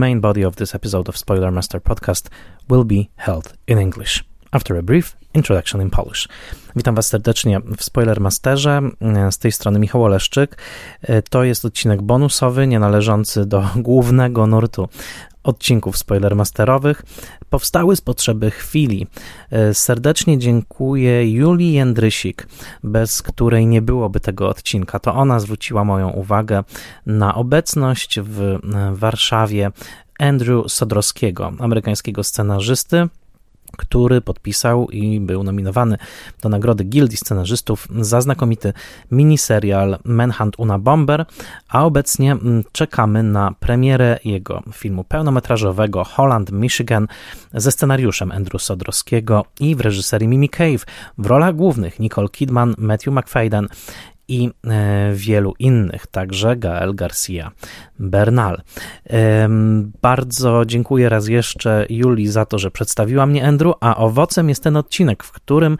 main body of this episode of Spoiler Master podcast will be held in English. After a brief introduction in Polish. Witam Was serdecznie w Spoiler Masterze. Z tej strony Michał Oleszczyk. To jest odcinek bonusowy, nie należący do głównego nurtu odcinków spoilermasterowych powstały z potrzeby chwili. Serdecznie dziękuję Julii Jędrysik, bez której nie byłoby tego odcinka. To ona zwróciła moją uwagę na obecność w Warszawie Andrew Sodrowskiego, amerykańskiego scenarzysty, który podpisał i był nominowany do nagrody Gildii Scenarzystów za znakomity miniserial Manhunt Una Bomber, a obecnie mm, czekamy na premierę jego filmu pełnometrażowego Holland, Michigan ze scenariuszem Andrew Sodrowskiego i w reżyserii Mimi Cave w rolach głównych Nicole Kidman, Matthew McFadden i e, wielu innych, także Gael Garcia Bernal. Bardzo dziękuję raz jeszcze Julii za to, że przedstawiła mnie Andrew, a owocem jest ten odcinek, w którym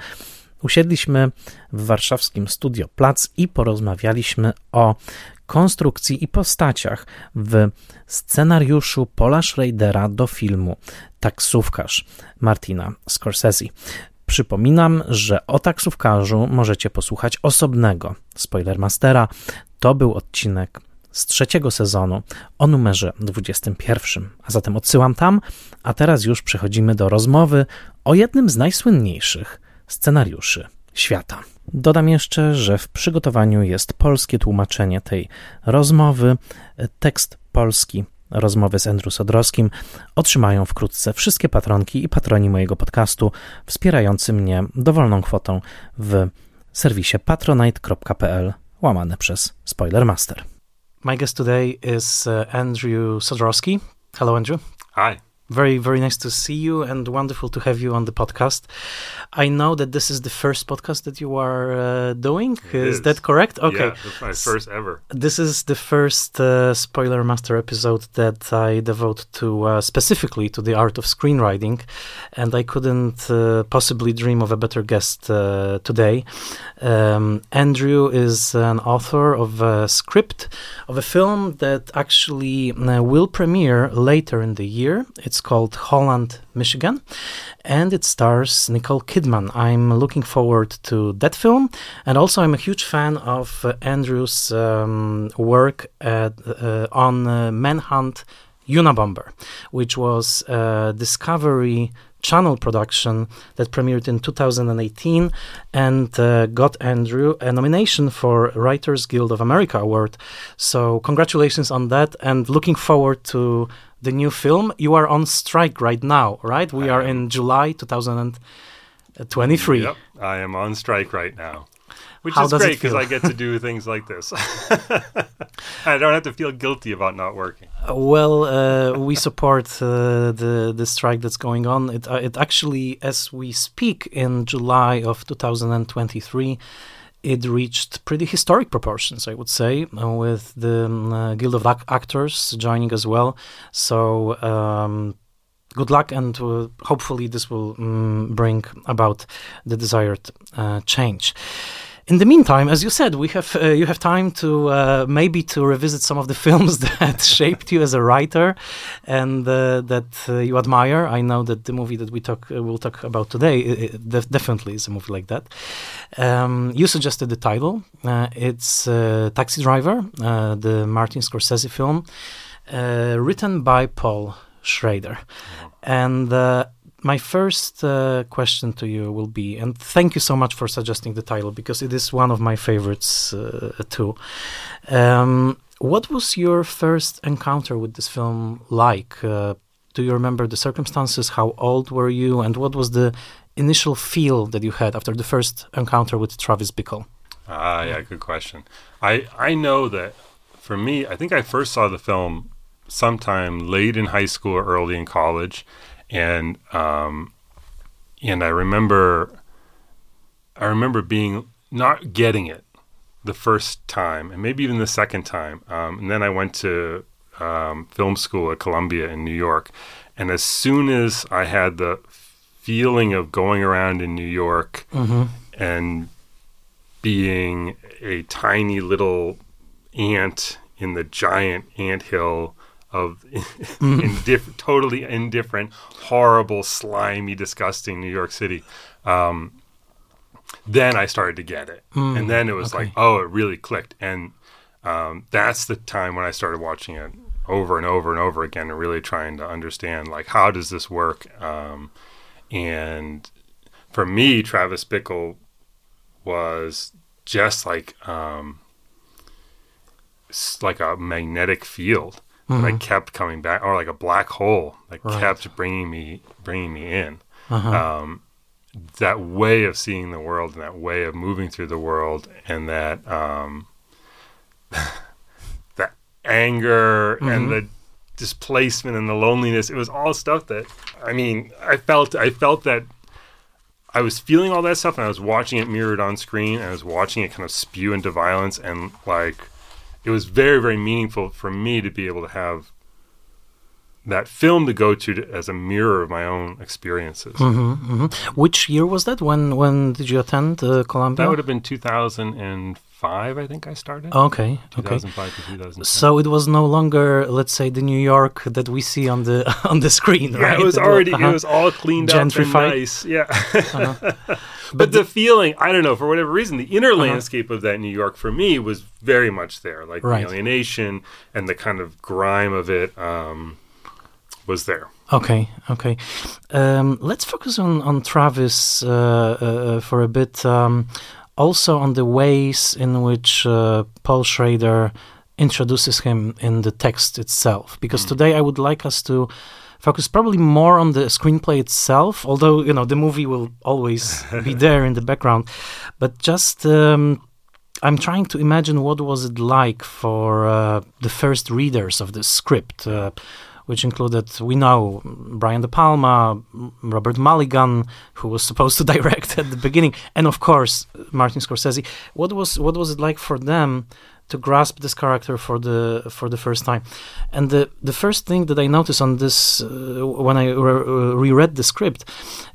usiedliśmy w warszawskim studio Plac i porozmawialiśmy o konstrukcji i postaciach w scenariuszu Paula Schradera do filmu Taksówkarz Martina Scorsese. Przypominam, że o taksówkarzu możecie posłuchać osobnego Spoilermastera. To był odcinek z trzeciego sezonu o numerze 21. A zatem odsyłam tam, a teraz już przechodzimy do rozmowy o jednym z najsłynniejszych scenariuszy świata. Dodam jeszcze, że w przygotowaniu jest polskie tłumaczenie tej rozmowy. Tekst polski rozmowy z Andrew Sodrowskim otrzymają wkrótce wszystkie patronki i patroni mojego podcastu, wspierający mnie dowolną kwotą w serwisie patronite.pl łamane przez Spoilermaster. My guest today is uh, Andrew Sodrowski. Hello, Andrew. Hi. Very, very nice to see you and wonderful to have you on the podcast. I know that this is the first podcast that you are uh, doing. Is, is, that correct? Okay. Yeah, that's my first ever. This is the first uh, Spoiler Master episode that I devote to uh, specifically to the art of screenwriting, and I couldn't uh, possibly dream of a better guest uh, today. Um, Andrew is an author of a script of a film that actually uh, will premiere later in the year. It's called Holland, Michigan, and it stars Nicole Kidman. I'm looking forward to that film, and also I'm a huge fan of uh, Andrew's um, work at, uh, on uh, Manhunt Unabomber, which was a Discovery Channel production that premiered in 2018 and uh, got Andrew a nomination for Writers Guild of America award. So congratulations on that, and looking forward to the new film. You are on strike right now, right? We I are am. in July 2023. Yep, I am on strike right now. Which How is great because I get to do things like this. I don't have to feel guilty about not working. Well, uh, we support uh, the the strike that's going on. It uh, it actually, as we speak, in July of 2023 it reached pretty historic proportions, I would say, with the um, uh, Guild of Ac- Actors joining as well. So, um, good luck, and uh, hopefully, this will um, bring about the desired uh, change in the meantime, as you said, we have uh, you have time to uh, maybe to revisit some of the films that shaped you as a writer and uh, that uh, you admire. I know that the movie that we talk uh, will talk about today def- definitely is a movie like that. Um, you suggested the title. Uh, it's Taxi Driver, the Martin Scorsese film, written by Paul Schrader, and my first uh, question to you will be, and thank you so much for suggesting the title because it is one of my favorites uh, too. Um, what was your first encounter with this film like? Uh, do you remember the circumstances? How old were you? And what was the initial feel that you had after the first encounter with Travis Bickle? Ah, yeah, good question. I, I know that for me, I think I first saw the film sometime late in high school or early in college and um, and I remember I remember being not getting it the first time, and maybe even the second time. Um, and then I went to um, film school at Columbia in New York, and as soon as I had the feeling of going around in New York mm-hmm. and being a tiny little ant in the giant ant hill of indif- totally indifferent, horrible, slimy, disgusting New York City. Um, then I started to get it, and then it was okay. like, oh, it really clicked, and um, that's the time when I started watching it over and over and over again, and really trying to understand like how does this work. Um, and for me, Travis Bickle was just like um, like a magnetic field that I kept coming back, or like a black hole that Right. kept bringing me bringing me in. Uh-huh. Um, that way of seeing the world and that way of moving through the world and that um, that anger and the displacement and the loneliness it was all stuff that i mean i felt i felt that i was feeling all that stuff and i was watching it mirrored on screen and i was watching it kind of spew into violence and like it was very very meaningful for me to be able to have that film to go to, to as a mirror of my own experiences hmm hmm Which year was that? When when did you attend uh, Columbia? That would have been 2005, I think I started. okay, okay. 2005 to 2007. So it was no longer, let's say, the New York that we see on the on the screen, yeah, right? it was already, uh-huh. it was all cleaned Gentrified. up and nice. Yeah. but, the feeling, I don't know, for whatever reason, the inner landscape of that New York for me was very much there. Like Right. the alienation and the kind of grime of it um, was there. Okay, okay. Um, let's focus on on Travis uh, uh, for a bit. Um, also on the ways in which uh, Paul Schrader introduces him in the text itself. Because today I would like us to focus probably more on the screenplay itself. Although you know the movie will always be there in the background, but just. Um, I'm trying to imagine what was it like for uh, the first readers of the script, uh, which included we know Brian De Palma, Robert Mulligan, who was supposed to direct at the beginning, and of course Martin Scorsese. What was what was it like for them to grasp this character for the for the first time? And the the first thing that I noticed on this uh, when I re- uh, reread the script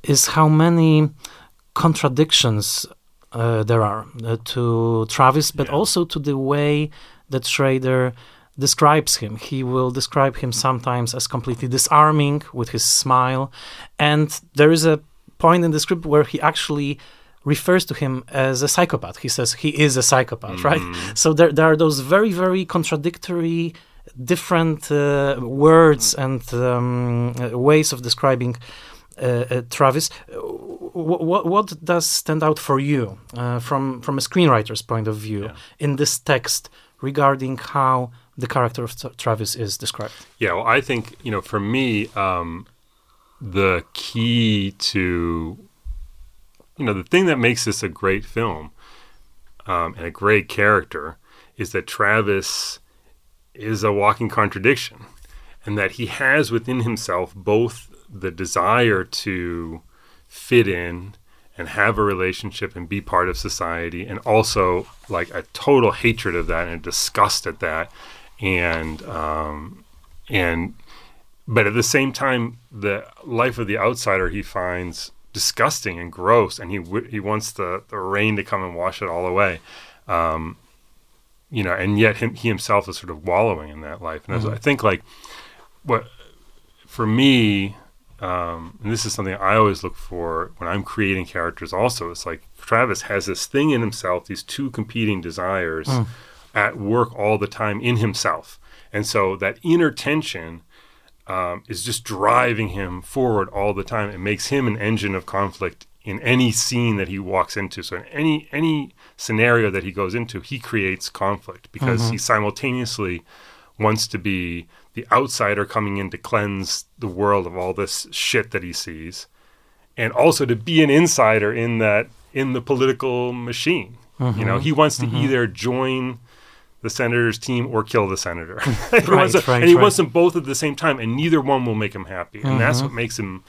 is how many contradictions uh, there are uh, to Travis, but Yeah. also to the way that Schrader describes him. He will describe him sometimes as completely disarming with his smile, and there is a point in the script where he actually refers to him as a psychopath. He says he is a psychopath, right? So there, there are those very, very contradictory, different uh, words and um, ways of describing uh, uh, Travis. What, what what does stand out for you uh, from from a screenwriter's point of view Yeah. in this text regarding how the character of Tra- Travis is described? Yeah, well, I think you know, for me, um, the key to you know the thing that makes this a great film um, and a great character is that Travis is a walking contradiction, and that he has within himself both the desire to fit in and have a relationship and be part of society, and also like a total hatred of that and disgust at that, and um, and but at the same time, the life of the outsider he finds disgusting and gross, and he w- he wants the the rain to come and wash it all away. Um, you know, and yet him, he himself is sort of wallowing in that life. And that's- I think like what for me, um, and this is something I always look for when I'm creating characters. Also, it's like Travis has this thing in himself, these two competing desires at work all the time in himself, and so that inner tension um, is just driving him forward all the time. It makes him an engine of conflict in any scene that he walks into. So in any any scenario that he goes into, he creates conflict because mm-hmm. he simultaneously wants to be the outsider coming in to cleanse the world of all this shit that he sees, and also to be an insider in that in the political machine. You know, mm-hmm. he wants to mm-hmm. either join the senator's team or kill the senator. He Right, wants to- right, and he right. wants them both at the same time, and neither one will make him happy. And that's Mm-hmm. what makes him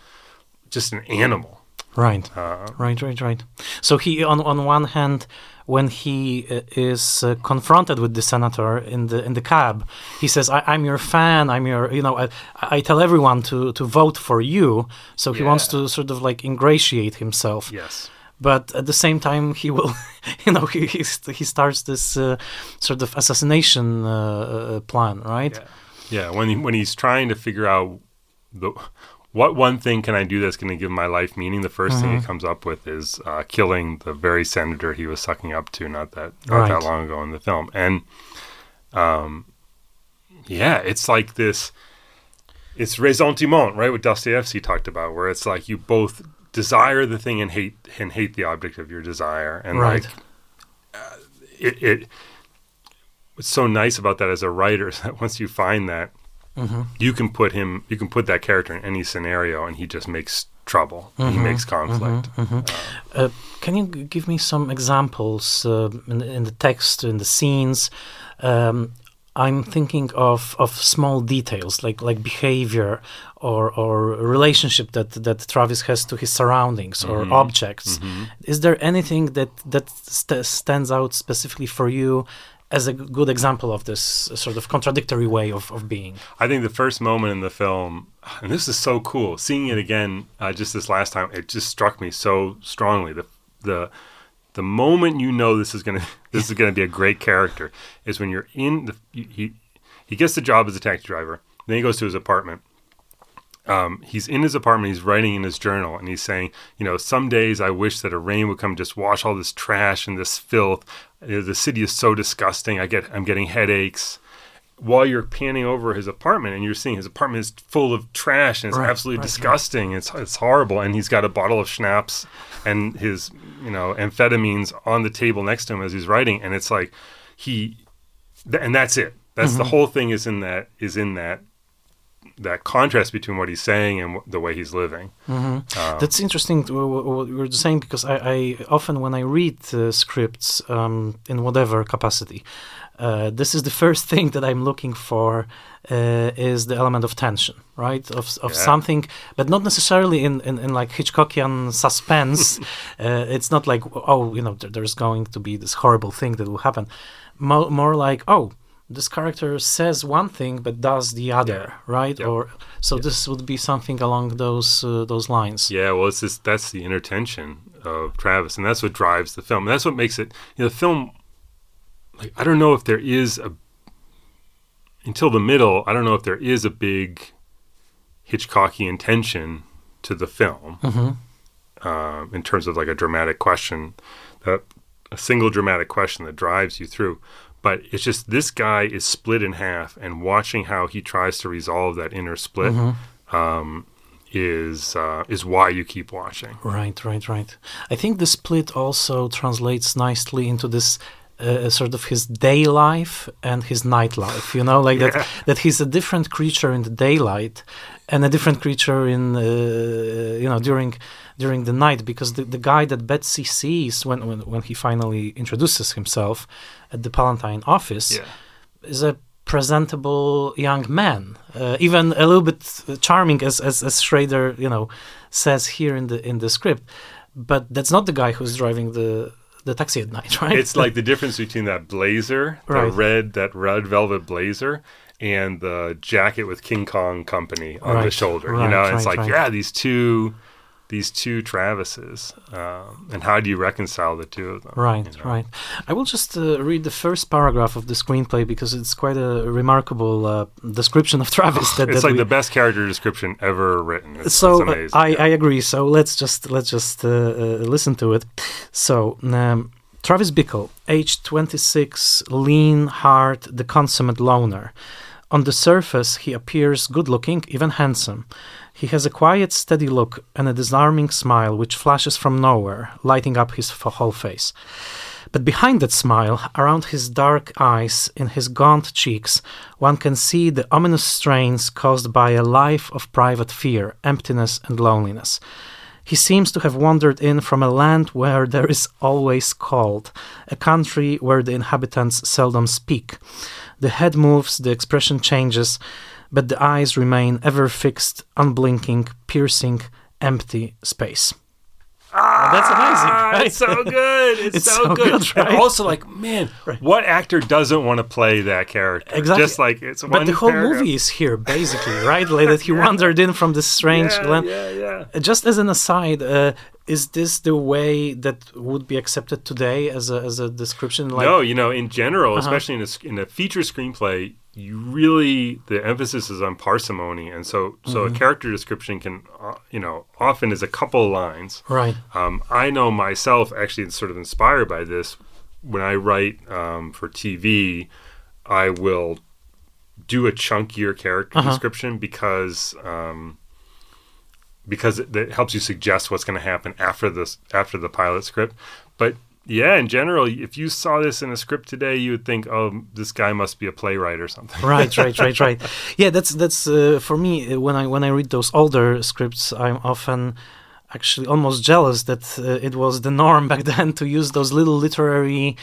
just an animal. Right. Uh, Right, right, right. So he, on on one hand, when he uh, is uh, confronted with the senator in the in the cab, he says, I, "I'm your fan. I'm your, you know, I, I tell everyone to to vote for you." So he wants to sort of like ingratiate himself. yes. But at the same time, he will, you know, he he, st- he starts this uh, sort of assassination uh, uh, plan, right? Yeah. Yeah, when he, when he's trying to figure out the what one thing can I do that's going to give my life meaning, the 1st thing he Mm-hmm. comes up with is uh, killing the very senator he was sucking up to not that not Right. that long ago in the film, and um, yeah, it's like this. It's ressentiment, right? What Dostoevsky talked about, where it's like you both desire the thing and hate and hate the object of your desire, and Right. like uh, it, it. What's so nice about that as a writer is that once you find that, Mm-hmm. you can put him, you can put that character in any scenario, and he just makes trouble. Mm-hmm. He makes conflict. Uh, can you g- give me some examples uh, in, the- in the text, in the scenes? Um, I'm thinking of, of small details like like behavior or or relationship that that Travis has to his surroundings or objects. Is there anything that that st- stands out specifically for you as a good example of this sort of contradictory way of, of being? I think the first moment in the film, and this is so cool, seeing it again uh, just this last time, it just struck me so strongly. The the the moment you know this is gonna this is gonna be a great character is when you're in the he he gets the job as a taxi driver. Then he goes to his apartment. Um, he's in his apartment. He's writing in his journal, and he's saying, you know, some days I wish that a rain would come, just wash all this trash and this filth. Uh, The city is so disgusting. I get, I'm getting headaches. While you're panning over his apartment, and you're seeing his apartment is full of trash, and it's Right, absolutely right, right. disgusting. It's it's horrible, and he's got a bottle of schnapps and his, you know, amphetamines on the table next to him as he's writing, and it's like he, th- and that's it. That's Mm-hmm. the whole thing. Is in that is in that that contrast between what he's saying and the way he's living. Um, That's interesting to- wh- wh- what you're saying because I, I often when I read uh, scripts um, in whatever capacity, uh, this is the first thing that I'm looking for uh, is the element of tension, right? Of of Yeah. something, but not necessarily in, in, in like Hitchcockian suspense. uh, it's not like oh, you know, there, there's going to be this horrible thing that will happen. Mo- more like oh. This character says one thing but does the other, right? Yep. Or so this would be something along those uh, those lines. Yeah, well, it's just that's the inner tension of Travis, and that's what drives the film. And that's what makes it. You know, the film. Like, I don't know if there is a. Until the middle, I don't know if there is a big Hitchcockian tension to the film, um, in terms of like a dramatic question, that a single dramatic question that drives you through. But it's just this guy is split in half, and watching how he tries to resolve that inner split um, is uh, is why you keep watching. Right, right, right. I think the split also translates nicely into this uh, sort of his day life and his night life. You know, like Yeah. that that he's a different creature in the daylight and a different creature in uh, you know during during the night because the, the guy that Betsy sees when, when when he finally introduces himself at the Palantine office is a presentable young man, uh, even a little bit charming, as, as as Schrader, you know, says here in the in the script. But that's not the guy who's driving the the taxi at night, right? It's like the difference between that blazer, the Right. red, that red velvet blazer, and the jacket with King Kong Company on the Right, shoulder. you right, know, it's like yeah, these two, these two Travises, um, and how do you reconcile the two of them? Right, you know? right. I will just uh, read the first paragraph of the screenplay because it's quite a remarkable uh, description of Travis. That, It's that like we- the best character description ever written. It's, so it's amazing. I, Yeah. I agree. So let's just let's just uh, uh, listen to it. So um, Travis Bickle, age 26, lean, hard, the consummate loner. On the surface, he appears good-looking, even handsome. He has a quiet, steady look and a disarming smile which flashes from nowhere, lighting up his whole face. But behind that smile, around his dark eyes, in his gaunt cheeks, one can see the ominous strains caused by a life of private fear, emptiness, and loneliness. He seems to have wandered in from a land where there is always cold, a country where the inhabitants seldom speak. The head moves, the expression changes, but the eyes remain ever fixed, unblinking, piercing, empty space. Ah, That's amazing, right? It's so good. It's, It's so, so good. good, right? And also, like, man, what actor doesn't want to play that character? Exactly. Just like it's But the whole paragraph. movie is here, basically, right? Like that he wandered in from this strange Yeah, land. yeah, yeah. Just as an aside, uh, is this the way that would be accepted today as a as a description? Like, no, you know, in general, Uh-huh. especially in a, in a feature screenplay, you really the emphasis is on parsimony, and so so Mm-hmm. a character description can uh, you know often is a couple lines. Right. Um, I know myself actually sort of inspired by this. When I write um, for TV, I will do a chunkier character Uh-huh. description because um, because it, it helps you suggest what's going to happen after this after the pilot script. But yeah, in general, if you saw this in a script today, you would think, "Oh, this guy must be a playwright or something." right right right right yeah that's that's uh, for me uh, when i when i read those older scripts i'm often actually almost jealous that uh, it was the norm back then to use those little literary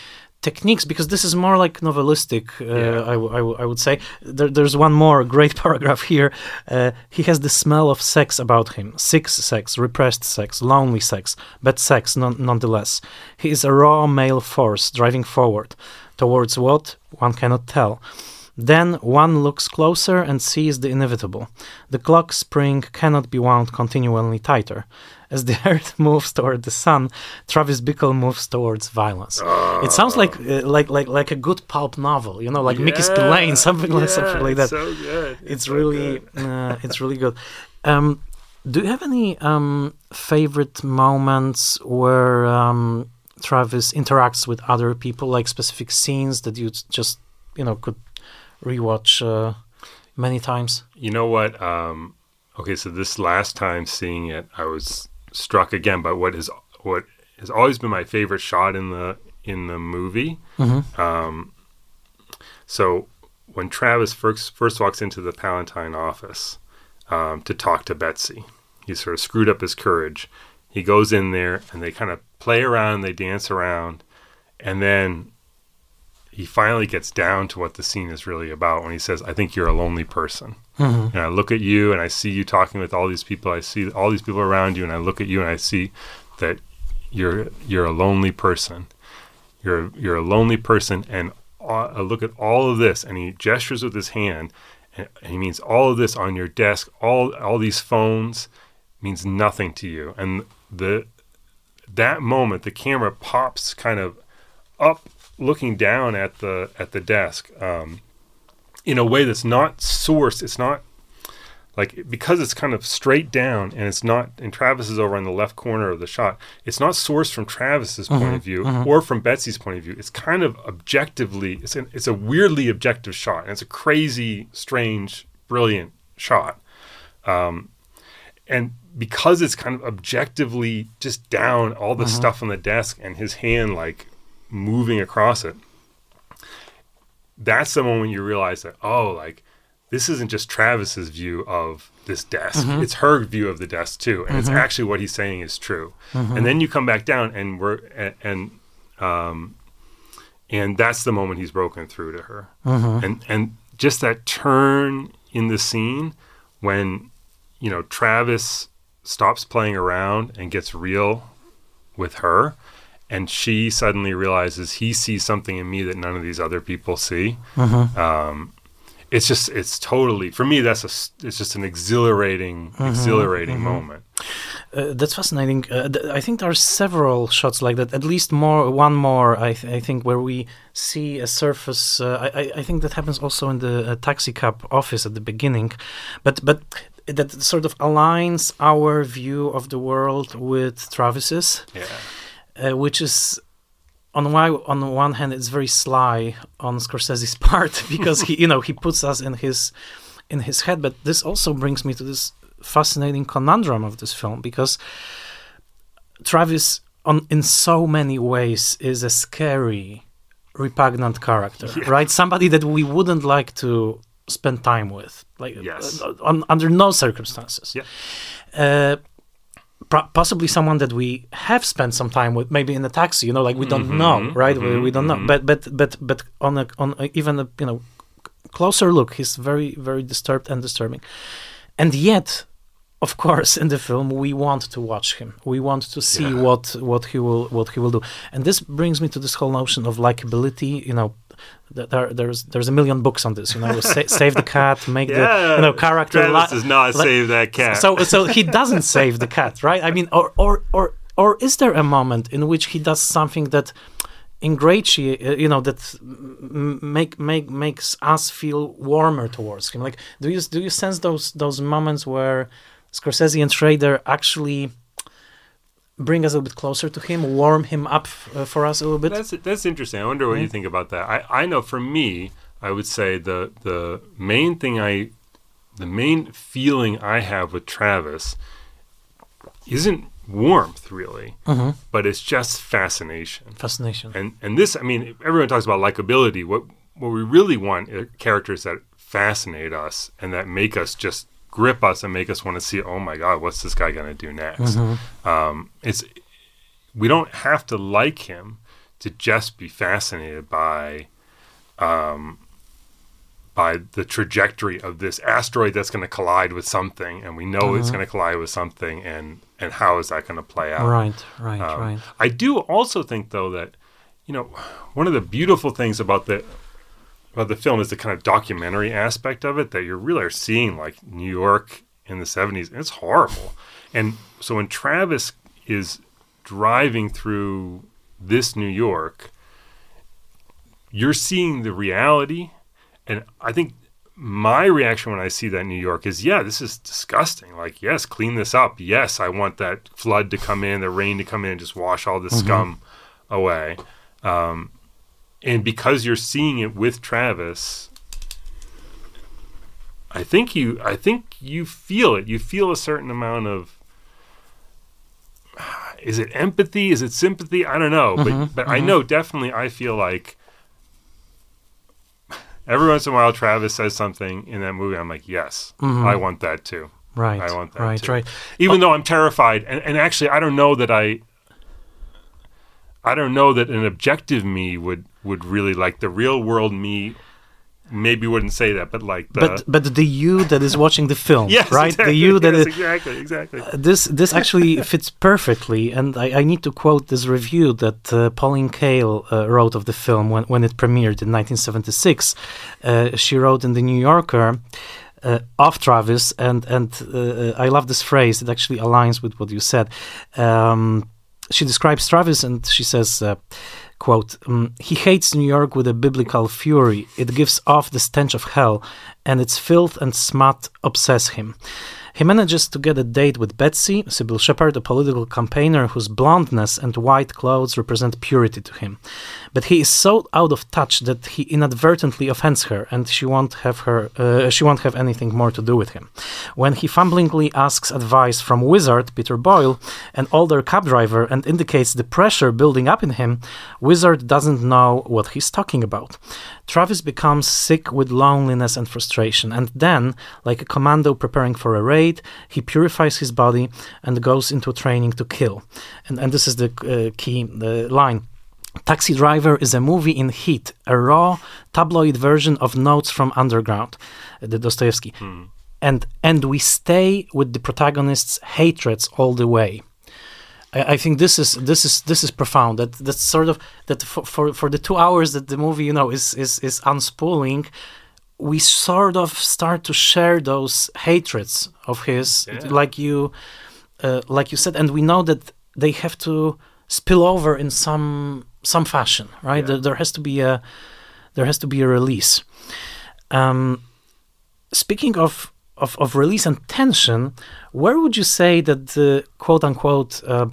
techniques because this is more like novelistic uh, Yeah. I, w- I, w- I would say there, there's one more great paragraph here uh, he has the smell of sex about him sick sex repressed sex lonely sex but sex non- nonetheless he is a raw male force driving forward towards what one cannot tell then one looks closer and sees the inevitable. The clock spring cannot be wound continually tighter. As the earth moves toward the sun, Travis Bickle moves towards violence. it sounds like uh, like like like a good pulp novel, you know, like Mickey Yeah, Spillane, something like something like that. it's So good. it's so really good. uh, it's really good. Um, do you have any um, favorite moments where um, Travis interacts with other people, like specific scenes that you just you know could rewatch uh, many times? You know what? Um, okay, so this last time seeing it, I was struck again by what has what has always been my favorite shot in the in the movie. Um, so when Travis first first walks into the Palantine office um, to talk to Betsy, he sort of screwed up his courage. He goes in there and they kind of play around, they dance around, and then he finally gets down to what the scene is really about when he says, "I think you're a lonely person." And I look at you and I see you talking with all these people. I see all these people around you, and I look at you and I see that you're you're a lonely person. You're you're a lonely person, and I look at all of this, and he gestures with his hand, and, and he means all of this on your desk. All all these phones means nothing to you, and the that moment the camera pops kind of up looking down at the at the desk um, in a way that's not sourced it's not like because it's kind of straight down and it's not and Travis is over on the left corner of the shot it's not sourced from Travis's point mm-hmm, of view mm-hmm. or from Betsy's point of view. It's kind of objectively it's an, it's a weirdly objective shot and it's a crazy strange brilliant shot. Um, and because it's kind of objectively just down all the mm-hmm. stuff on the desk and his hand like moving across it that's the moment you realize that oh like this isn't just travis's view of this desk. Mm-hmm. It's her view of the desk too and it's mm-hmm. actually what he's saying is true. Mm-hmm. And then you come back down and we're and, and um and that's the moment he's broken through to her. And and just that turn in the scene when you know Travis stops playing around and gets real with her and she suddenly realizes he sees something in me that none of these other people see um, it's just it's totally for me that's a it's just an exhilarating exhilarating moment Uh, that's fascinating. Uh, th- I think there are several shots like that. At least more, one more. I, th- I think where we see a surface. Uh, I, I- I think that happens also in the uh, taxi cab office at the beginning, but but that sort of aligns our view of the world with Travis's, yeah uh, which is. On one, on the one hand, it's very sly on Scorsese's part because he, you know, he puts us in his, in his head. But this also brings me to this fascinating conundrum of this film because Travis, on in so many ways, is a scary, repugnant character, Yeah. right? Somebody that we wouldn't like to spend time with, like Yes. uh, on, under no circumstances. Yeah. Uh, possibly someone that we have spent some time with, maybe in a taxi. You know, like we don't mm-hmm. know, right? we, we don't know. Mm-hmm. But but but but on a on a, even a you know closer look, he's very very disturbed and disturbing, and yet. Of course, in the film, we want to watch him. We want to see Yeah. what what he will what he will do, and this brings me to this whole notion of likability. You know, there, there's there's a million books on this. You know, sa- save the cat, make the you know character. Travis li- does not li- save that cat so so he doesn't save the cat, right? I mean, or or or or is there a moment in which he does something that ingratiate, uh, you know, that make make makes us feel warmer towards him. Like, do you do you sense those those moments where Scorsese and Schrader actually bring us a little bit closer to him, warm him up uh, for us a little bit? That's that's interesting. I wonder what you Mhm. think about that. I, I know for me, I would say the the main thing I the main feeling I have with Travis isn't warmth really, hmm but it's just fascination. Fascination. And and this, I mean, everyone talks about likability. What what we really want are characters that fascinate us and that make us just grip us and make us want to see. Oh my God, what's this guy going to do next? Mhm. Um, it's we don't have to like him to just be fascinated by um, by the trajectory of this asteroid that's going to collide with something, and we know it's Mhm. going to collide with something, and and how is that going to play out? Right, right, Um, right. I do also think, though, that you know, one of the beautiful things about the about the film is the kind of documentary aspect of it that you really are seeing like New York in the '70s. And it's horrible, and so when Travis is driving through this New York, you're seeing the reality, and I think my reaction when I see that New York is, yeah, this is disgusting. Like, yes, clean this up. Yes, I want that flood to come in, the rain to come in, and just wash all this Mhm. scum away. Um, and because you're seeing it with Travis, I think you, I think you feel it. You feel a certain amount of. Is it empathy? Is it sympathy? I don't know, but but I mhm. know definitely. I feel like every once in a while Travis says something in that movie. I'm like, yes, Mhm. I want that too. Right, I want that right, too. right. Even though I'm terrified, and, and actually, I don't know that I. I don't know that an objective me would would really like the real world me. Maybe wouldn't say that, but like the but but the you that is watching the film, yes, right? exactly, the you that yes, is exactly exactly. this this actually fits perfectly, and I, I need to quote this review that uh, Pauline Kael uh, wrote of the film when when it premiered in 1976. Uh, she wrote in the New Yorker. Uh, of Travis, and and uh, I love this phrase. It actually aligns with what you said. Um, she describes Travis, and she says, uh, "quote um, He hates New York with a biblical fury. It gives off the stench of hell, and its filth and smut obsess him." He manages to get a date with Betsy, Cybill Shepherd, a political campaigner whose blondness and white clothes represent purity to him. But he is so out of touch that he inadvertently offends her, and she won't have her. Uh, she won't have anything more to do with him. When he fumblingly asks advice from Wizard Peter Boyle, an older cab driver, and indicates the pressure building up in him, Wizard doesn't know what he's talking about. Travis becomes sick with loneliness and frustration, and then, like a commando preparing for a raid, he purifies his body and goes into training to kill. And, and this is the uh, key the line. Taxi Driver is a movie in heat, a raw, tabloid version of Notes from Underground, uh, the Dostoevsky. And and we stay with the protagonist's hatreds all the way. I, I think this is this is this is profound. That that's sort of that for, for for the two hours that the movie you know is is is unspooling, we sort of start to share those hatreds of his, Yeah. like you, uh, like you said, and we know that they have to spill over in some some fashion, right? Yeah. There, there has to be a there has to be a release. Um, speaking of, of of release and tension, where would you say that the quote unquote uh,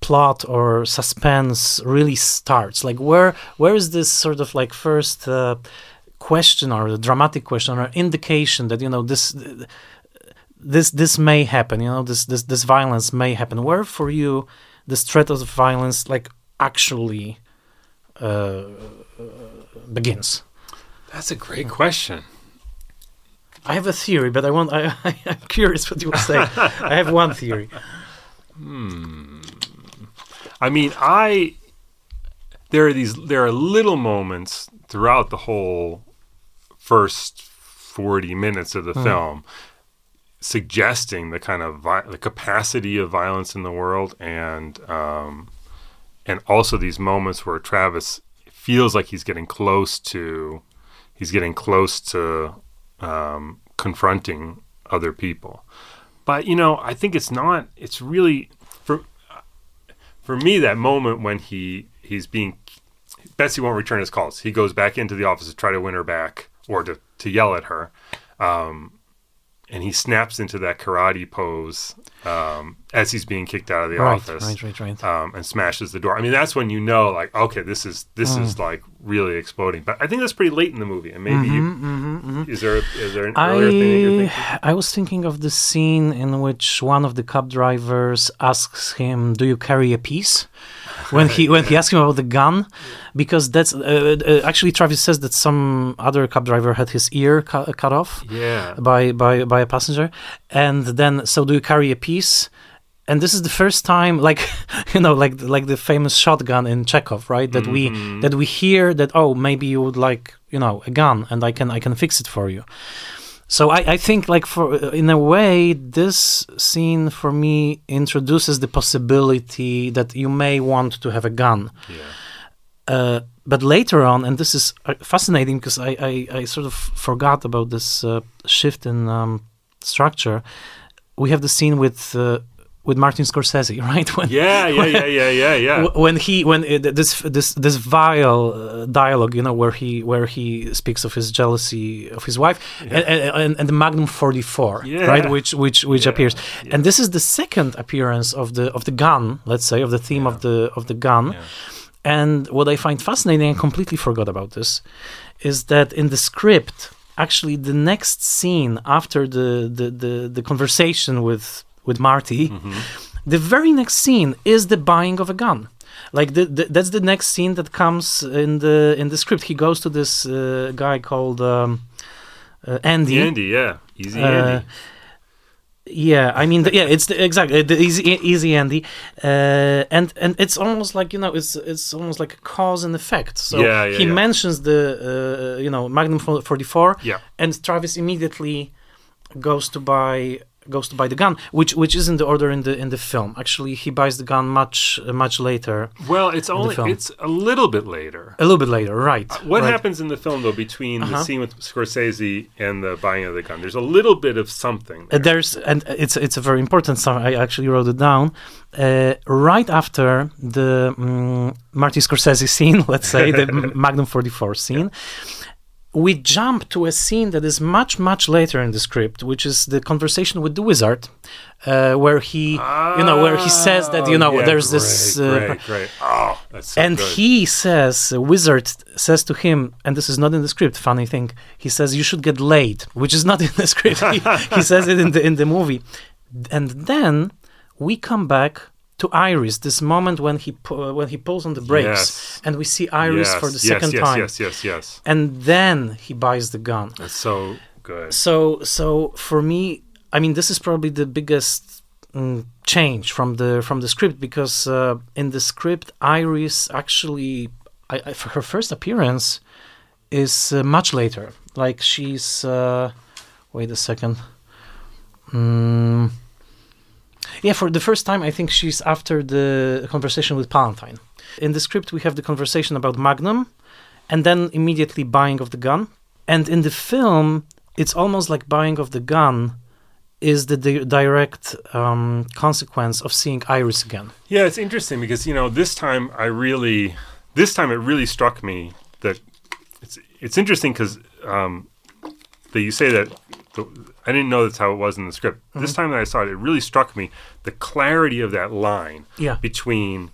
plot or suspense really starts? Like where where is this sort of like first uh, question or the dramatic question or indication that you know this this this may happen? You know this this this violence may happen. Where for you this threat of violence like actually uh, begins? That's a great question. I have a theory, but I want I, I I'm curious what you will say. I have one theory. I mean, I there are these there are little moments throughout the whole first 40 minutes of the Hmm. film suggesting the kind of vi- the capacity of violence in the world and um and also these moments where Travis feels like he's getting close to he's getting close to um confronting other people. But you know, I think it's not it's really for me that moment when he he's being Betsy won't return his calls. He goes back into the office to try to win her back or to, to yell at her. Um, and he snaps into that karate pose um, as he's being kicked out of the Right, office right, right, right. um, and smashes the door. I mean, that's when you know, like, okay, this is this Mm. is like really exploding. But I think that's pretty late in the movie, and maybe Mm-hmm, you, is there is there an earlier thing that you're I thinking? I was thinking of the scene in which one of the cab drivers asks him, "Do you carry a piece?" When he when he asks him about the gun, because that's uh, uh, actually Travis says that some other cab driver had his ear cu- cut off Yeah, by by by a passenger, and then so do you carry a piece? And this is the first time, like you know, like like the famous shotgun in Chekhov, right? That we that we hear that oh maybe you would like you know a gun and I can I can fix it for you. So I, I think like for in a way this scene for me introduces the possibility that you may want to have a gun. yeah, Uh, but later on, and this is uh, fascinating because I, I, I sort of forgot about this uh, shift in um, structure. We have the scene with uh, with Martin Scorsese, right? When, yeah, yeah, yeah, yeah, yeah, yeah. when he when uh, this this this vile uh, dialogue, you know, where he where he speaks of his jealousy of his wife, and, and, and the Magnum 44, Yeah. right, which which which Yeah, appears, yeah. and this is the second appearance of the of the gun, let's say, of the theme of the of the gun. Yeah. And what I find fascinating, I completely forgot about this, is that in the script, actually, the next scene after the the the, the conversation with with Marty, the very next scene is the buying of a gun. Like the, the, that's the next scene that comes in the in the script. He goes to this uh, guy called um, uh, Andy. Andy, yeah, easy Uh, Andy. Yeah, I mean, the, yeah, it's the, exactly the easy, easy Andy, uh, and and it's almost like you know, it's it's almost like a cause and effect. So Yeah, yeah, he yeah. mentions the uh, you know Magnum forty four, Yeah. and Travis immediately goes to buy goes to buy the gun, which which isn't the order in the in the film. Actually, he buys the gun much uh, much later, Well, it's only it's a little bit later. a little bit later, right? What right. happens in the film though between the Uh-huh. scene with Scorsese and the buying of the gun? There's a little bit of something. Uh, there's and it's it's a very important song. I actually wrote it down. Uh, right after the um, Martin Scorsese scene, let's say the Magnum 44 scene, we jump to a scene that is much much later in the script, which is the conversation with the wizard, uh, where he you know where he says that you Oh, know yeah, there's this. Uh, great, great. Oh, so and good. he says, wizard says to him, and this is not in the script. Funny thing, he says you should get laid, which is not in the script. he, he says it in the in the movie, and then we come back to Iris. This moment when he pu- when he pulls on the brakes, Yes. and we see Iris yes, for the yes, second time, Yes, yes, yes. Yes. And then he buys the gun. That's so good. So so for me, I mean, this is probably the biggest mm, change from the from the script because uh, in the script, Iris actually, I, I, for her first appearance, is uh, much later. Like she's, uh, wait a second. Mm, yeah, for the first time, I think she's after the conversation with Palantine. In the script, we have the conversation about Magnum, and then immediately buying of the gun. And in the film, it's almost like buying of the gun is the di- direct um, consequence of seeing Iris again. Yeah, it's interesting because you know this time I really, this time it really struck me that it's it's interesting because um, that you say that I didn't know that's how it was in the script. This Mm-hmm. time that I saw it, it really struck me the clarity of that line Yeah. between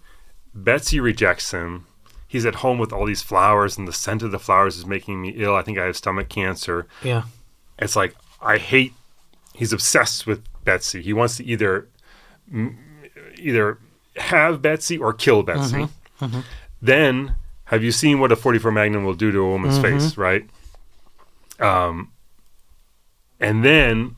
Betsy rejects him. He's at home with all these flowers, and the scent of the flowers is making me ill. I think I have stomach cancer. Yeah. It's like I hate. He's obsessed with Betsy. He wants to either either have Betsy or kill Betsy. Then, have you seen what a 44 Magnum will do to a woman's face? Right. Um. And then,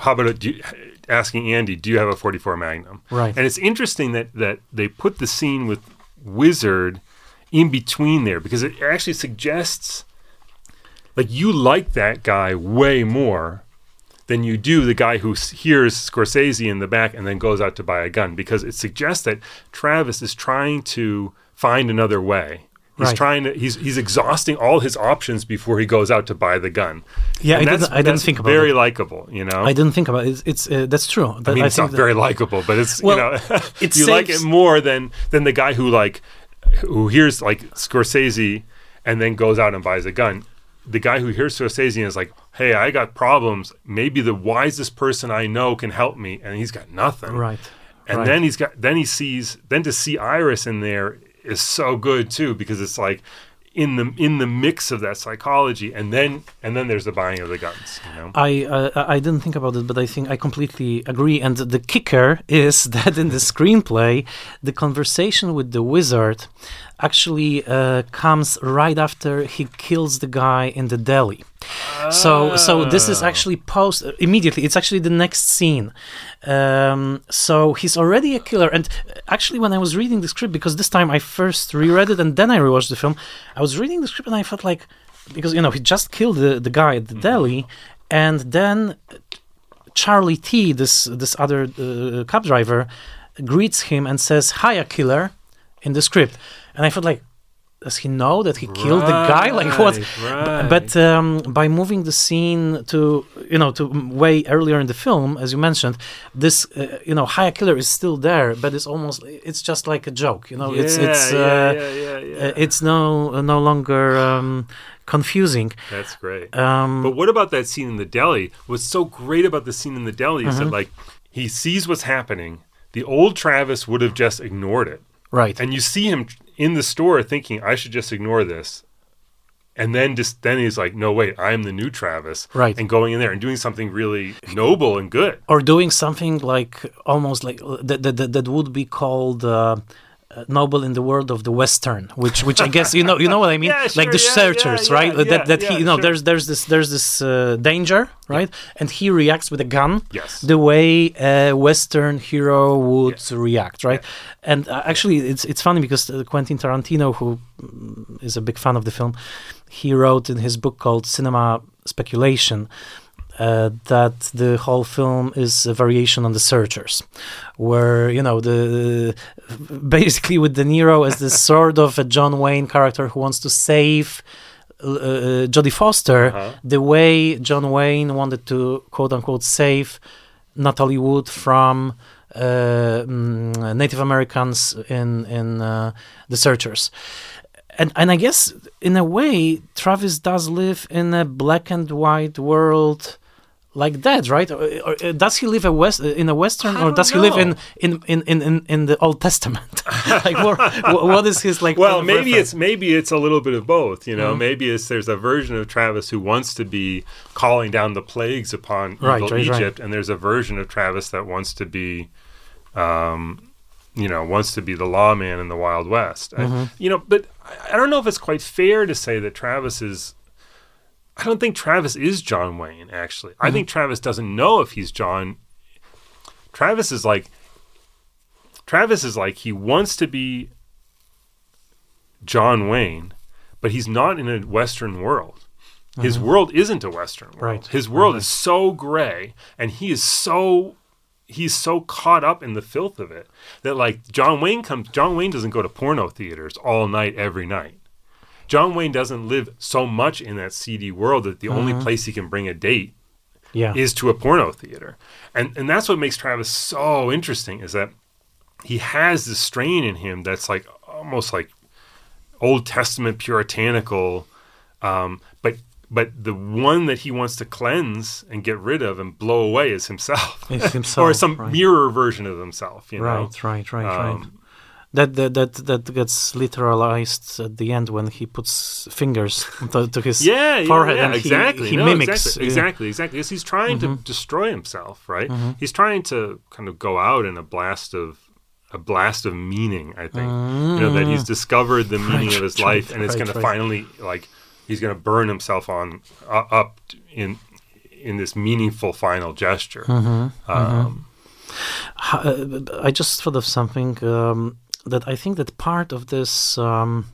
how about you, asking Andy, "Do you have a 44 Magnum?" Right. And it's interesting that that they put the scene with Wizard in between there because it actually suggests like you like that guy way more than you do the guy who hears Scorsese in the back and then goes out to buy a gun because it suggests that Travis is trying to find another way. He's Right. trying to he's he's exhausting all his options before he goes out to buy the gun. Yeah, And I didn't, I didn't think about very it. likable, you know. I didn't think about it. It's, it's uh, that's true. I mean, it's not that- very likable, but it's Well, you know, it you like it more than than the guy who like who hears like Scorsese and then goes out and buys a gun. The guy who hears Scorsese and is like, "Hey, I got problems. Maybe the wisest person I know can help me," and he's got nothing. Right. And right. then he's got then he sees then to see Iris in there is so good too because it's like in the in the mix of that psychology and then and then there's the buying of the guns you know I uh, I didn't think about it, but I think I completely agree. And the kicker is that in the screenplay, the conversation with the wizard actually uh, comes right after he kills the guy in the deli. So so this is Oh. actually post immediately. It's actually the next scene. Um, so he's already a killer. And actually, when I was reading the script, because this time I first reread it and then I rewatched the film, I was reading the script and I felt like because you know he just killed the, the guy at the deli, and then Charlie T, this this other uh, cab driver, greets him and says "Hiya, killer," in the script, and I felt like, does he know that he killed the guy? Like what? Right, But um, by moving the scene to you know to way earlier in the film, as you mentioned, this uh, you know "Hiya, killer" is still there, but it's almost it's just like a joke. You know, it's it's yeah, uh, yeah, yeah, yeah. uh, it's no no longer um, confusing. that's great Um, But what about that scene in the deli? What's so great about the scene in the deli is Mm-hmm. that like he sees what's happening. The old Travis would have just ignored it. right. And you see him in the store thinking, I should just ignore this. And then just then he's like, No, wait, I'm the new Travis. Right. And going in there and doing something really noble and good. or doing something like almost like that that, that, that would be called uh, uh, noble in the world of the western which which i guess you know you know what i mean? Yeah, like the yeah, searchers yeah, right? that that he you know sure. there's there's this there's this uh, danger right? And he reacts with a gun Yes. the way a western hero would react right? And uh, actually it's it's funny because uh, quentin tarantino who mm, a big fan of the film he wrote in his book called cinema speculation uh, that the whole film is a variation on the searchers where you know the basically with de niro as this sort of a john wayne character who wants to save uh, uh, jodie foster Uh-huh. the way john wayne wanted to quote unquote save natalie wood from uh, mm, native americans in in uh, the searchers and and I guess in a way, Travis does live in a black and white world like that, right? Or, or, uh, does he live a west in a western, or don't does he live in in, in, in, in in the Old Testament? like, what, what is his like? Well, point of maybe reference? it's maybe it's a little bit of both. You know, Mm-hmm. maybe it's there's a version of Travis who wants to be calling down the plagues upon Right, evil right, right. Egypt, and there's a version of Travis that wants to be, um, you know, wants to be the lawman in the Wild West. Mm-hmm. you know, but I, I don't know if it's quite fair to say that Travis is. I don't think Travis is John Wayne. Actually, I Mm-hmm. think Travis doesn't know if he's John. Travis is like. Travis is like he wants to be John Wayne, but he's not in a Western world. His world isn't a Western world. Right. His world is so gray, and he is so he's so caught up in the filth of it that like John Wayne comes. John Wayne doesn't go to porno theaters all night every night. John Wayne doesn't live so much in that seedy world that the only place he can bring a date yeah, is to a porno theater. And and that's what makes Travis so interesting is that he has this strain in him that's like almost like Old Testament puritanical um, but but the one that he wants to cleanse and get rid of and blow away is himself. Himself, or some right. mirror version of himself, you know. right, right, right, right. That, that that that gets literalized at the end when he puts fingers to, to his yeah, yeah, forehead yeah, and he- exactly. he, No, mimics exactly, exactly, exactly. Because he's trying to destroy himself, right? He's trying to kind of go out in a blast of a blast of meaning. I think you know that he's discovered the meaning Right, of his right, life, and it's right, going to finally like he's going to burn himself on uh, up in in this meaningful final gesture. Um, Ha- uh, I just thought of something um, that I think that part of this. Um,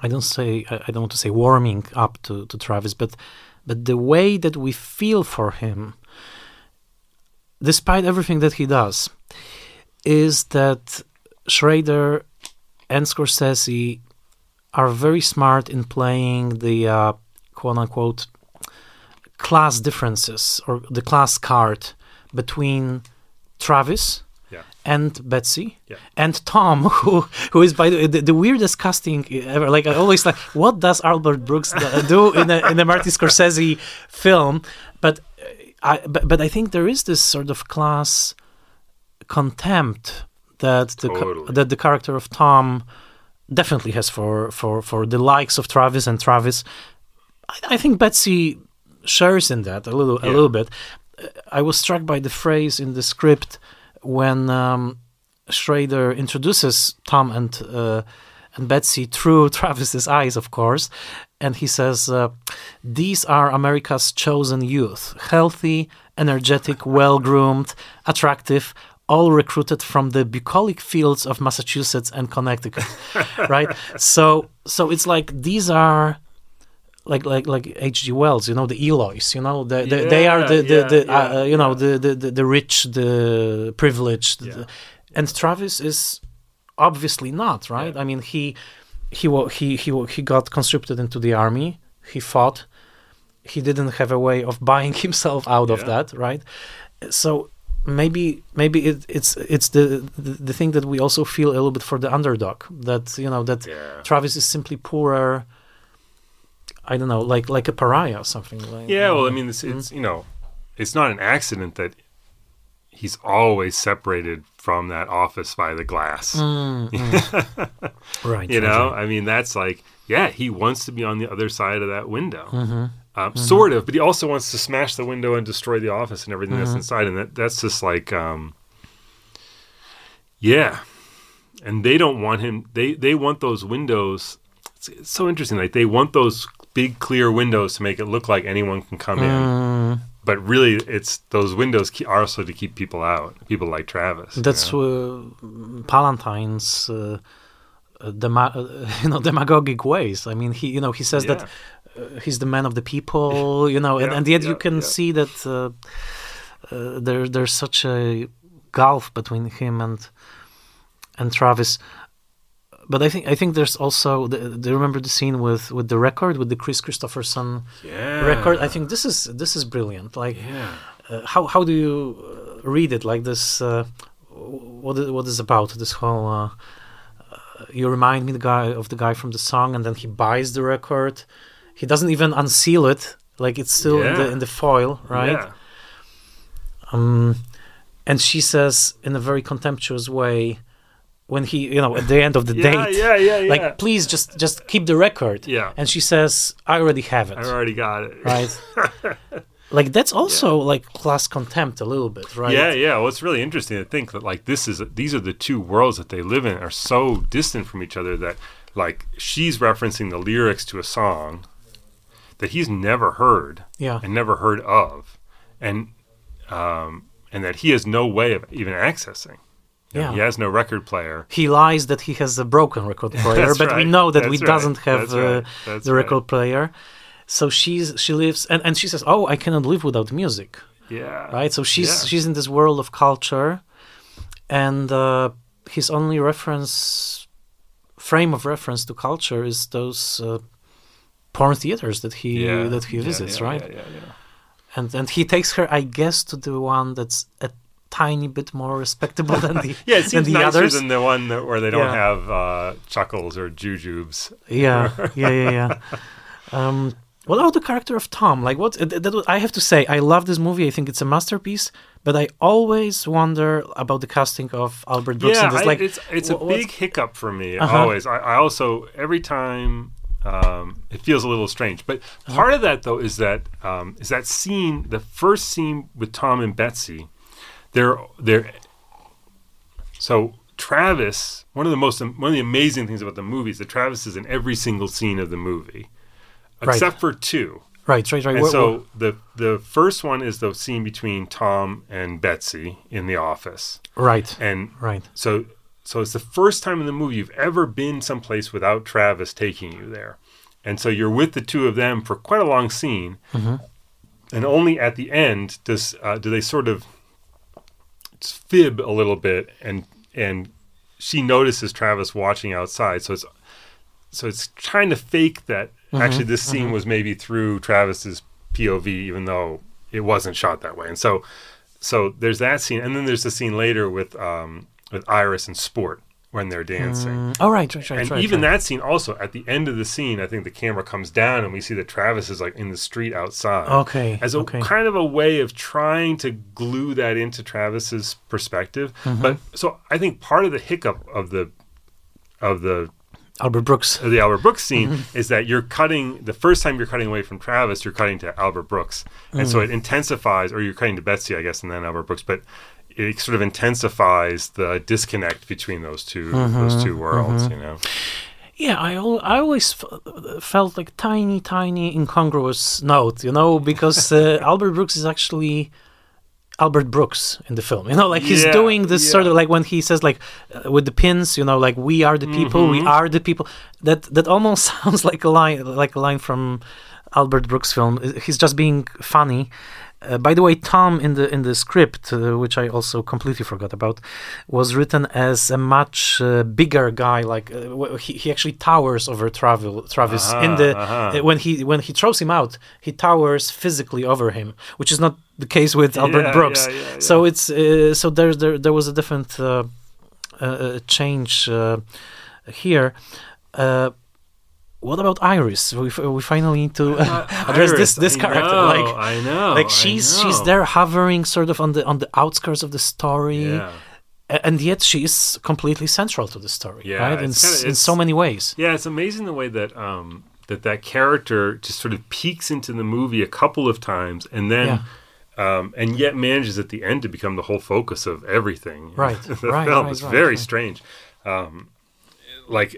I don't say I don't want to say warming up to, to Travis, but but the way that we feel for him, despite everything that he does, is that Schrader and Scorsese are very smart in playing the uh, quote unquote class differences or the class card between Travis and Betsy Yeah. and Tom, who who is by the, the, the weirdest casting ever. Like I always like, what does Albert Brooks do- in a in a Martin Scorsese film? But I but, but I think there is this sort of class contempt that the Totally. that the character of Tom definitely has for for for the likes of Travis and Travis. I, I think Betsy shares in that a little a little bit. I was struck by the phrase in the script when um, Schrader introduces Tom and uh, and Betsy through Travis's eyes, of course, and he says, uh, "These are America's chosen youth: healthy, energetic, well-groomed, attractive." All recruited from the bucolic fields of Massachusetts and Connecticut, right? So, so it's like these are like like like H.G. Wells, you know, the Eloys, you know, the, the, they are the the, Yeah, the yeah, uh, you know the, the the the rich, the privileged, Yeah. and Travis is obviously not right. I mean, he he he he he got conscripted into the army. He fought. He didn't have a way of buying himself out of that, right? So maybe maybe it, it's it's the, the the thing that we also feel a little bit for the underdog that you know that Yeah. Travis is simply poorer. I don't know, like like a pariah or something. Like, Yeah, well, I mean, it's, it's you know, it's not an accident that he's always separated from that office by the glass. Mm, mm. right. You know, right. I mean, that's like, yeah, he wants to be on the other side of that window, Mhm. um, sort of, but he also wants to smash the window and destroy the office and everything that's Mhm. inside, and that that's just like, um, yeah, and they don't want him. They they want those windows. It's, it's so interesting. Like they want those big clear windows to make it look like anyone can come in Mm, but really it's those windows are also to keep people out people like travis you that's know? uh, Palantine's uh, uh, dema- uh, you know demagogic ways. I mean, he you know he says that uh, he's the man of the people, you know, and, Yeah, and yet you can yeah. see that uh, uh, there there's such a gulf between him and and Travis. But I think I think there's also the, do you remember the scene with with the record with the Kris Kristofferson yeah. record? I think this is this is brilliant. Like yeah. uh, how how do you uh, read it? Like this uh, what is, what is about this whole uh, uh, you remind me the guy of the guy from the song and then he buys the record. He doesn't even unseal it. Like it's still in the in the foil right? Yeah. um and she says in a very contemptuous way when he you know at the end of the yeah, date. yeah yeah yeah. Like please just just keep the record. Yeah. And she says i already have it. I already got it. Right? Like that's also like class contempt a little bit right? Yeah yeah. Well it's really interesting to think that like this is these are the two worlds that they live in are so distant from each other that like she's referencing the lyrics to a song that he's never heard yeah. and never heard of and um and that he has no way of even accessing You know, Yeah. he has no record player he lies that he has a broken record player but we know that we That's right. doesn't have uh, right. The right. record player so she's she lives and, and she says oh i cannot live without music yeah right so she's Yeah. she's in this world of culture and uh, his only reference frame of reference to culture is those uh, porn theaters that he yeah that he visits right yeah, yeah, yeah. and and he takes her i guess to the one that's a tiny bit more respectable than the Yeah, it than the nicer others than the one that, where they don't Yeah. have uh, chuckles or jujubes. yeah yeah yeah yeah um what about the character of tom like what that, that, i have to say i love this movie i think it's a masterpiece but i always wonder about the casting of albert brooks yeah, this I- like it's it's a wha- what's- big hiccup for me. Uh-huh. Always, I, I also every time um, it feels a little strange. But Uh-huh. part of that though is that um, is that scene, the first scene with Tom and Betsy. They're they're so Travis. One of the most one of the amazing things about the movie is that Travis is in every single scene of the movie, Right. except for two. right right right And Wha- so the the first one is the scene between Tom and Betsy in the office, right and right so so it's the first time in the movie you've ever been someplace without Travis taking you there, and so you're with the two of them for quite a long scene, Mhm. and only at the end does uh, do they sort of fib a little bit, and and she notices Travis watching outside, so it's so it's trying to fake that actually this scene was maybe through Travis's POV, even though it wasn't shot that way, and so so there's that scene, and then there's the scene later with um, with Iris and Sport when they're dancing. Mm, oh, right, right, right. and right, even right. that scene also at the end of the scene, I think the camera comes down and we see that Travis is like in the street outside. Okay, As a okay. kind of a way of trying to glue that into Travis's perspective. Mm-hmm. But so I think part of the hiccup of the of the Albert Brooks. of the Albert Brooks scene Mm-hmm. is that you're cutting the first time you're cutting away from Travis, you're cutting to Albert Brooks, and Mm. so it intensifies, or you're cutting to Betsy, I guess, and then Albert Brooks, but it sort of intensifies the disconnect between those 2 Mm-hmm. those two worlds. You know, Yeah, I, al- I always f- felt like tiny, tiny incongruous note, you know, because uh, Albert Brooks is actually Albert Brooks in the film. You know, like he's Yeah, doing this sort of like when he says like uh, with the pins, you know, like we are the people, we Mm-hmm. are the people. That that almost sounds like a line, like a line from Albert Brooks film. He's just being funny. Uh, by the way, Tom in the in the script, uh, which I also completely forgot about, was written as a much uh, bigger guy. Like uh, w- he, he actually towers over Travel, Travis in the uh-huh. uh, when he when he throws him out, he towers physically over him, which is not the case with Albert Yeah, Brooks. yeah, yeah, So it's uh, so there's there there was a different uh, uh, change uh, here. What about Iris? We, we finally need to uh, address this this I character. know, like I know, like she's she's there hovering sort of on the on the outskirts of the story Yeah. and yet she is completely central to the story Yeah, right in, kinda- in so many ways Yeah, it's amazing the way that um, that that character just sort of peeks into the movie a couple of times, and then. Um, and yet manages at the end to become the whole focus of everything. Right, the right, film. right, it's right, very strange. Um, like,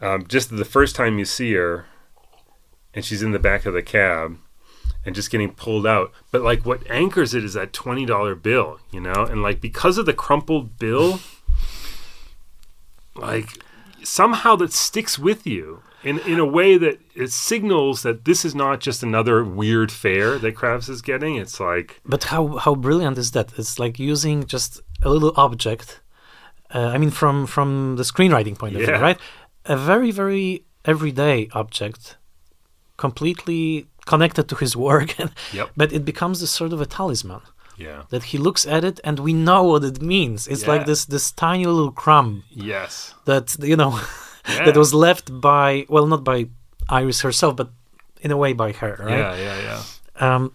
um, just the first time you see her, and she's in the back of the cab, and just getting pulled out. But like, what anchors it is that twenty dollar bill, you know, and like because of the crumpled bill, like somehow that sticks with you in in a way that it signals that this is not just another weird fare that Travis is getting. It's like but how how brilliant is that it's like using just a little object uh, i mean from from the screenwriting point of view right a very very everyday object completely connected to his work. Yep. but it becomes this sort of a talisman. Yeah, that he looks at it and we know what it means. It's like this this tiny little crumb yes, that you know Yeah. that was left by well not by iris herself but in a way by her right? Yeah, yeah, yeah. um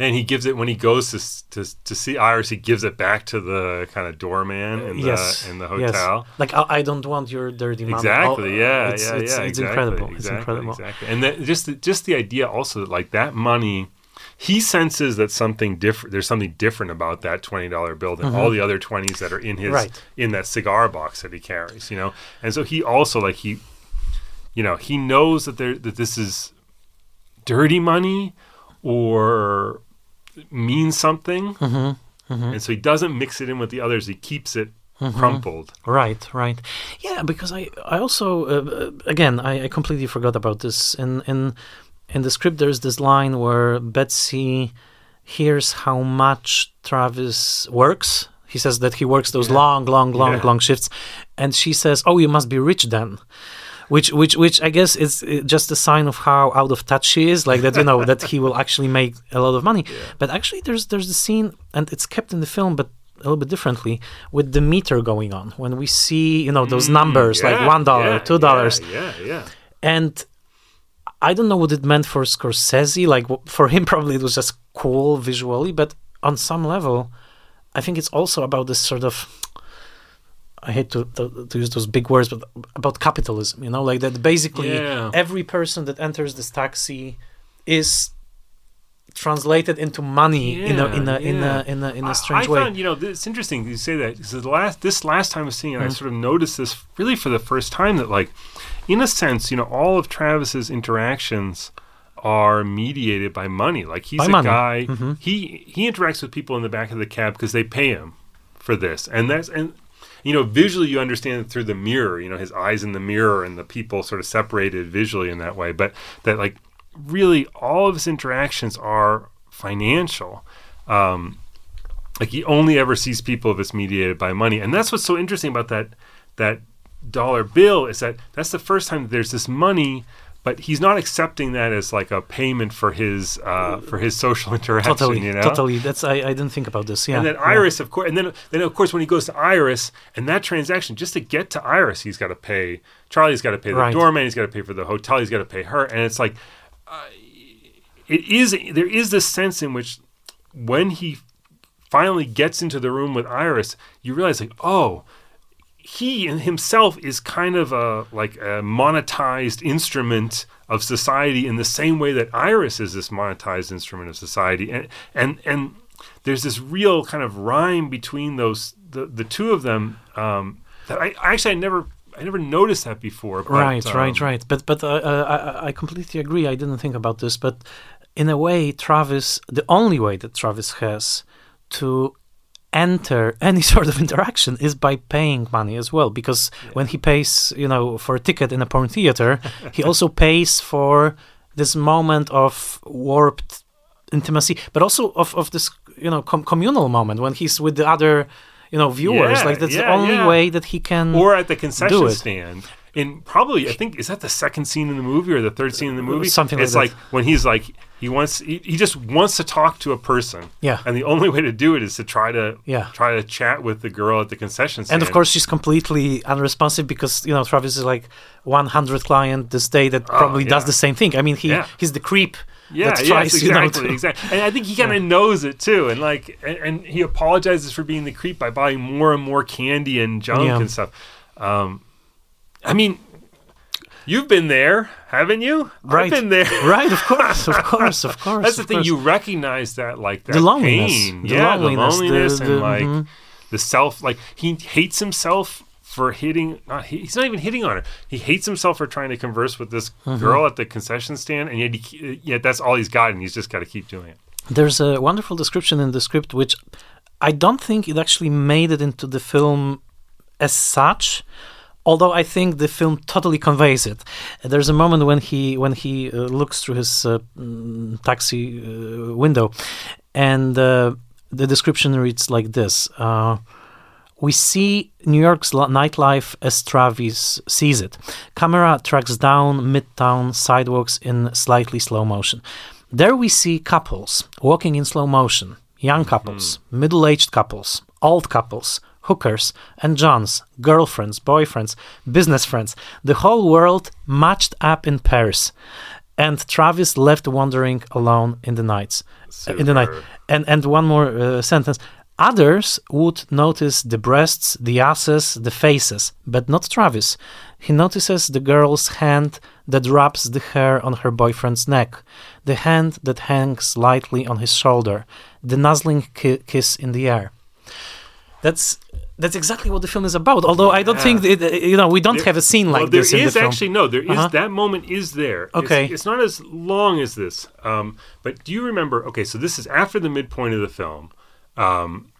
And he gives it when he goes to to to see Iris. He gives it back to the kind of doorman in the yes in the yes. hotel. like I, I don't want your dirty money Exactly. Yeah. it's, yeah. it's, yeah. it's exactly, incredible it's incredible Exactly. And that, just the, just the idea also that like that money, he senses that something different. There's something different about that twenty dollar bill than all the other twenties that are in his Mm-hmm. Right. in that cigar box that he carries. You know, and so he also like he, you know, he knows that there that this is dirty money or means something. Mm-hmm. And so he doesn't mix it in with the others. He keeps it Mm-hmm. crumpled. Right, right. Yeah, because I, I also, uh, uh, again, I, I completely forgot about this. In in in the script, there's this line where Betsy hears how much Travis works. He says that he works those long, long, long, Yeah. long shifts, and she says, "Oh, you must be rich then." Which, which, which I guess is uh, just a sign of how out of touch he is. Like that, you know, that he will actually make a lot of money. But actually, there's there's the scene, and it's kept in the film, but a little bit differently with the meter going on when we see you know those numbers like Mm, Yeah, one dollar yeah, two dollars Yeah, yeah, yeah. and i don't know what it meant for scorsese like for him probably it was just cool visually but on some level i think it's also about this sort of I hate to, to, to use those big words, but about capitalism, you know, like that basically Yeah. every person that enters this taxi is translated into money in a in a in a in a in I- a strange I way. found, you know, it's interesting you say that because the last this last time I was seeing it, I Mm. sort of noticed this really for the first time that, like, in a sense, you know, all of Travis's interactions are mediated by money. Like he's By a money. Mm-hmm. guy he he interacts with people in the back of the cab because they pay him for this, and that's and. You know, visually, you understand it through the mirror. You know, his eyes in the mirror, and the people sort of separated visually in that way. But that, like, really, all of his interactions are financial. Um, like he only ever sees people if it's mediated by money and that's what's so interesting about that that dollar bill is that that's the first time that there's this money but he's not accepting that as like a payment for his uh, for his social interaction. Totally, you know? totally. That's I, I didn't think about this. Yeah. And then yeah. Iris, of course, and then then of course when he goes to Iris and that transaction, just to get to Iris, he's got to pay. Charlie's got to pay the Right. doorman. He's got to pay for the hotel. He's got to pay her, and it's like, uh, it is. There is this sense in which when he finally gets into the room with Iris, you realize like, oh, he in himself is kind of a like a monetized instrument of society in the same way that Iris is this monetized instrument of society, and and and there's this real kind of rhyme between those the the two of them um, that I, actually I never I never noticed that before. But, right, right, um, right. But but uh, uh, I, I completely agree. I didn't think about this, but in a way, Travis, the only way that Travis has to enter any sort of interaction is by paying money as well. Because when he pays, you know, for a ticket in a porn theater, he also pays for this moment of warped intimacy, but also of, of this, you know, com- communal moment when he's with the other, you know, viewers. Yeah, like that's the only yeah. way that he can. or at the concession stand. And probably, I think, is that the second scene in the movie or the third scene in the movie? Something like It's that. like when he's like he wants he, he just wants to talk to a person. Yeah. And the only way to do it is to try to Yeah. try to chat with the girl at the concession stand. and of course she's completely unresponsive because you know Travis is like 100 client this day that probably does Oh, yeah. the same thing. I mean he Yeah. he's the creep yeah, that yes, tries you know exactly, exactly. And I think he kind of knows it too. And like, and, and he apologizes for being the creep by buying more and more candy and junk Yeah. and stuff. Um, I mean, you've been there, haven't you? Right. I've been there. right of course of course of course That's the thing. course. You recognize that, like that The loneliness. pain. The yeah, loneliness, the the- loneliness, the- and like mhm. the self. Like he hates himself for hitting. Not he's not even hitting on her. He hates himself for trying to converse with this Mm-hmm. girl at the concession stand, and yet, he, yet that's all he's got, and he's just got to keep doing it. There's a wonderful description in the script which I don't think it actually made it into the film as such. Although I think the film totally conveys it. There's a moment when he when he uh, looks through his uh, mm, taxi uh, window, and uh, the description reads like this: uh, We see New York's nightlife as Travis sees it. Camera tracks down midtown sidewalks in slightly slow motion. There we see couples walking in slow motion, young couples, middle aged couples, old couples, hookers and johns, girlfriends, boyfriends, business friends, the whole world matched up in pairs. And Travis left wandering alone in the nights. uh, In the night. And and one more uh, sentence. Others would notice the breasts, the asses, the faces, but not Travis. He notices the girl's hand that rubs the hair on her boyfriend's neck, the hand that hangs lightly on his shoulder, the nuzzling ki- kiss in the air. That's that's exactly what the film is about. Although I don't think it, you know we don't There- have a scene like well, this in the film. actually no. There is- Uh-huh. that moment is there. Okay. it's, not as long as this. Um, but do you remember? Okay, so this is after the midpoint of the film. Um,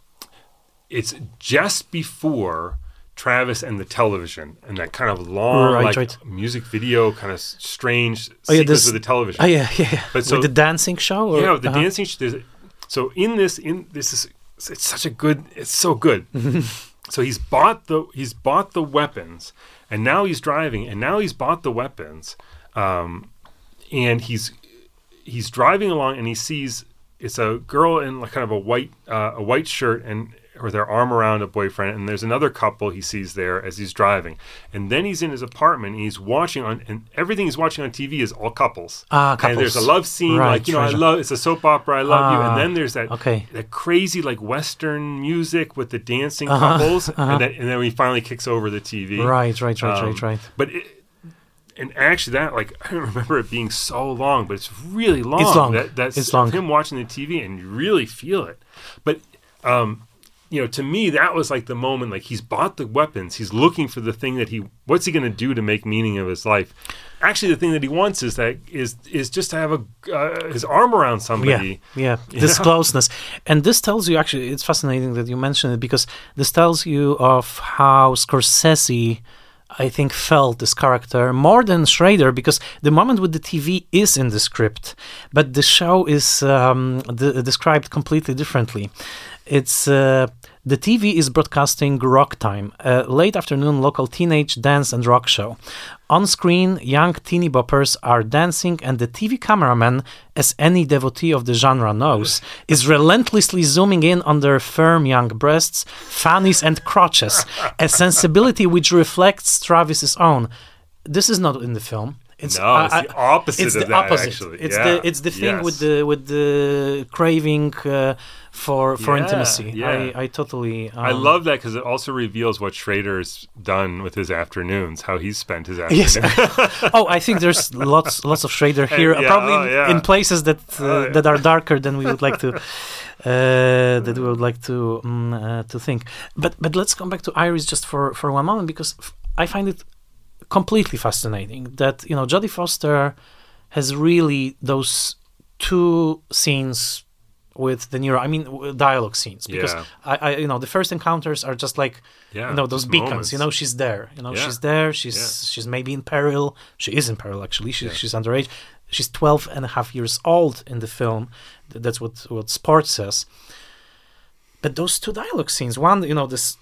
it's just before Travis and the television and that kind of long Right, like right. music video kind of strange Oh, yeah, sequence with the television. Oh yeah, yeah, yeah. But so- With the dancing show. Or, Yeah, the uh-huh. dancing. sh- so in this, in this is it's such a good. It's so good. so he's bought the he's bought the weapons, and now he's driving, and now he's bought the weapons, um, and he's he's driving along, and he sees it's a girl in like kind of a white uh, a white shirt and with their arm around a boyfriend, and there's another couple he sees there as he's driving, and then he's in his apartment and he's watching on, and everything he's watching on TV is all couples. Ah, And there's a love scene, Right, like you know, I love it's a soap opera, I love you, Ah, and then there's that okay. that crazy like western music with the dancing Uh-huh, couples, uh-huh. and then and then he finally kicks over the TV. Right, right, right, Um, right, right. But it, and actually, that like I don't remember it being so long, but it's really long. It's long. That, that's It's long. him watching the TV, and you really feel it. But um, you know, to me, that was like the moment. Like he's bought the weapons. He's looking for the thing that he. What's he going to do to make meaning of his life? Actually, the thing that he wants is that is is just to have a uh, his arm around somebody. Yeah, yeah, this Yeah. closeness, and this tells you actually. It's fascinating that you mention it because this tells you of how Scorsese, I think, felt this character more than Schrader because the moment with the TV is in the script, but the show is um, de- described completely differently. It's uh, the TV is broadcasting Rock Time, a late afternoon local teenage dance and rock show. On screen, young teeny boppers are dancing, and the TV cameraman, as any devotee of the genre knows, is relentlessly zooming in on their firm young breasts, fannies, and crotches, a sensibility which reflects Travis's own. This is not in the film. It's, no, it's the opposite it's of the that. Opposite. Actually, it's yeah. the it's the thing yes. with the with the craving uh, for for Yeah, intimacy. yeah. I I totally. Um, I love that because it also reveals what Schrader's done with his afternoons, how he's spent his afternoons. Yes. oh, I think there's lots lots of Schrader here, yeah, probably oh, in- places that uh, Oh, that are darker than we would like to uh, that we would like to um, uh, to think. But but let's come back to Iris just for for one moment because I find it completely fascinating that you know Jodie Foster has really those two scenes with De Niro. I mean dialogue scenes because Yeah. I, I you know the first encounters are just like Yeah, you know those beacons. moments. You know she's there. You know Yeah. she's there. She's she's maybe in peril. She is in peril actually. She, Yeah. She's underage. She's 12 and a half years old in the film. That's what what Sport says. But those two dialogue scenes, one you know this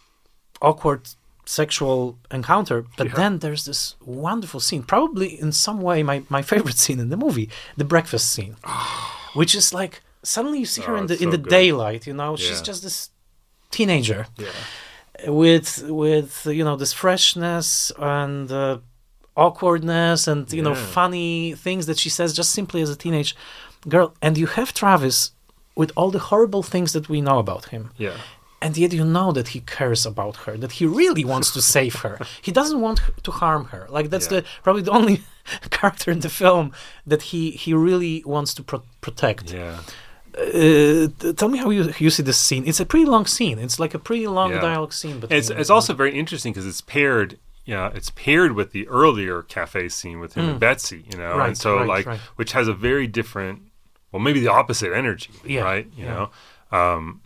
awkward sexual encounter, but Yeah. then there's this wonderful scene, probably in some way my, my favorite scene in the movie, the breakfast scene, which is like suddenly you see her Oh, in the it's in so the good. daylight. You know, she's just this teenager Yeah. with with you know this freshness and uh, awkwardness and you know funny things that she says just simply as a teenage girl and you have Travis with all the horrible things that we know about him Yeah. And yet you know that he cares about her that he really wants to save her he doesn't want to harm her like that's Yeah. the probably the only character in the film that he he really wants to pro- protect Yeah. uh, tell me how you you see this scene it's a pretty long scene it's like a pretty long Yeah. dialogue scene but It's it's also very interesting because it's paired. Yeah, it's paired with the earlier cafe scene with him and Betsy, you know, Mm. Right, and so right, like, right. which has a very different, well, maybe the opposite energy, Yeah, right? You yeah. know, um,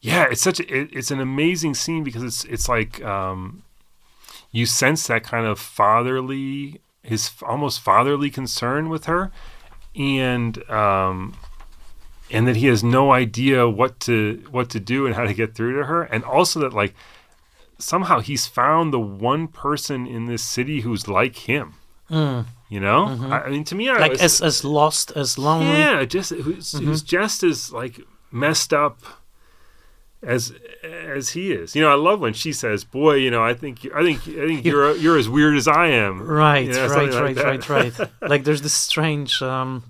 yeah, it's such a, it, it's an amazing scene because it's it's like um, you sense that kind of fatherly, his almost fatherly concern with her, and um, and that he has no idea what to what to do and how to get through to her, and also that like somehow he's found the one person in this city who's like him. You know, I, I mean, to me, I Mm. like was, as as lost as lonely. Yeah, just who's, who's just as like messed up as as he is. You know, I love when she says, "Boy, you know, I think I think I think you're you're as weird as I am." right You know, right right, like right right like there's this strange um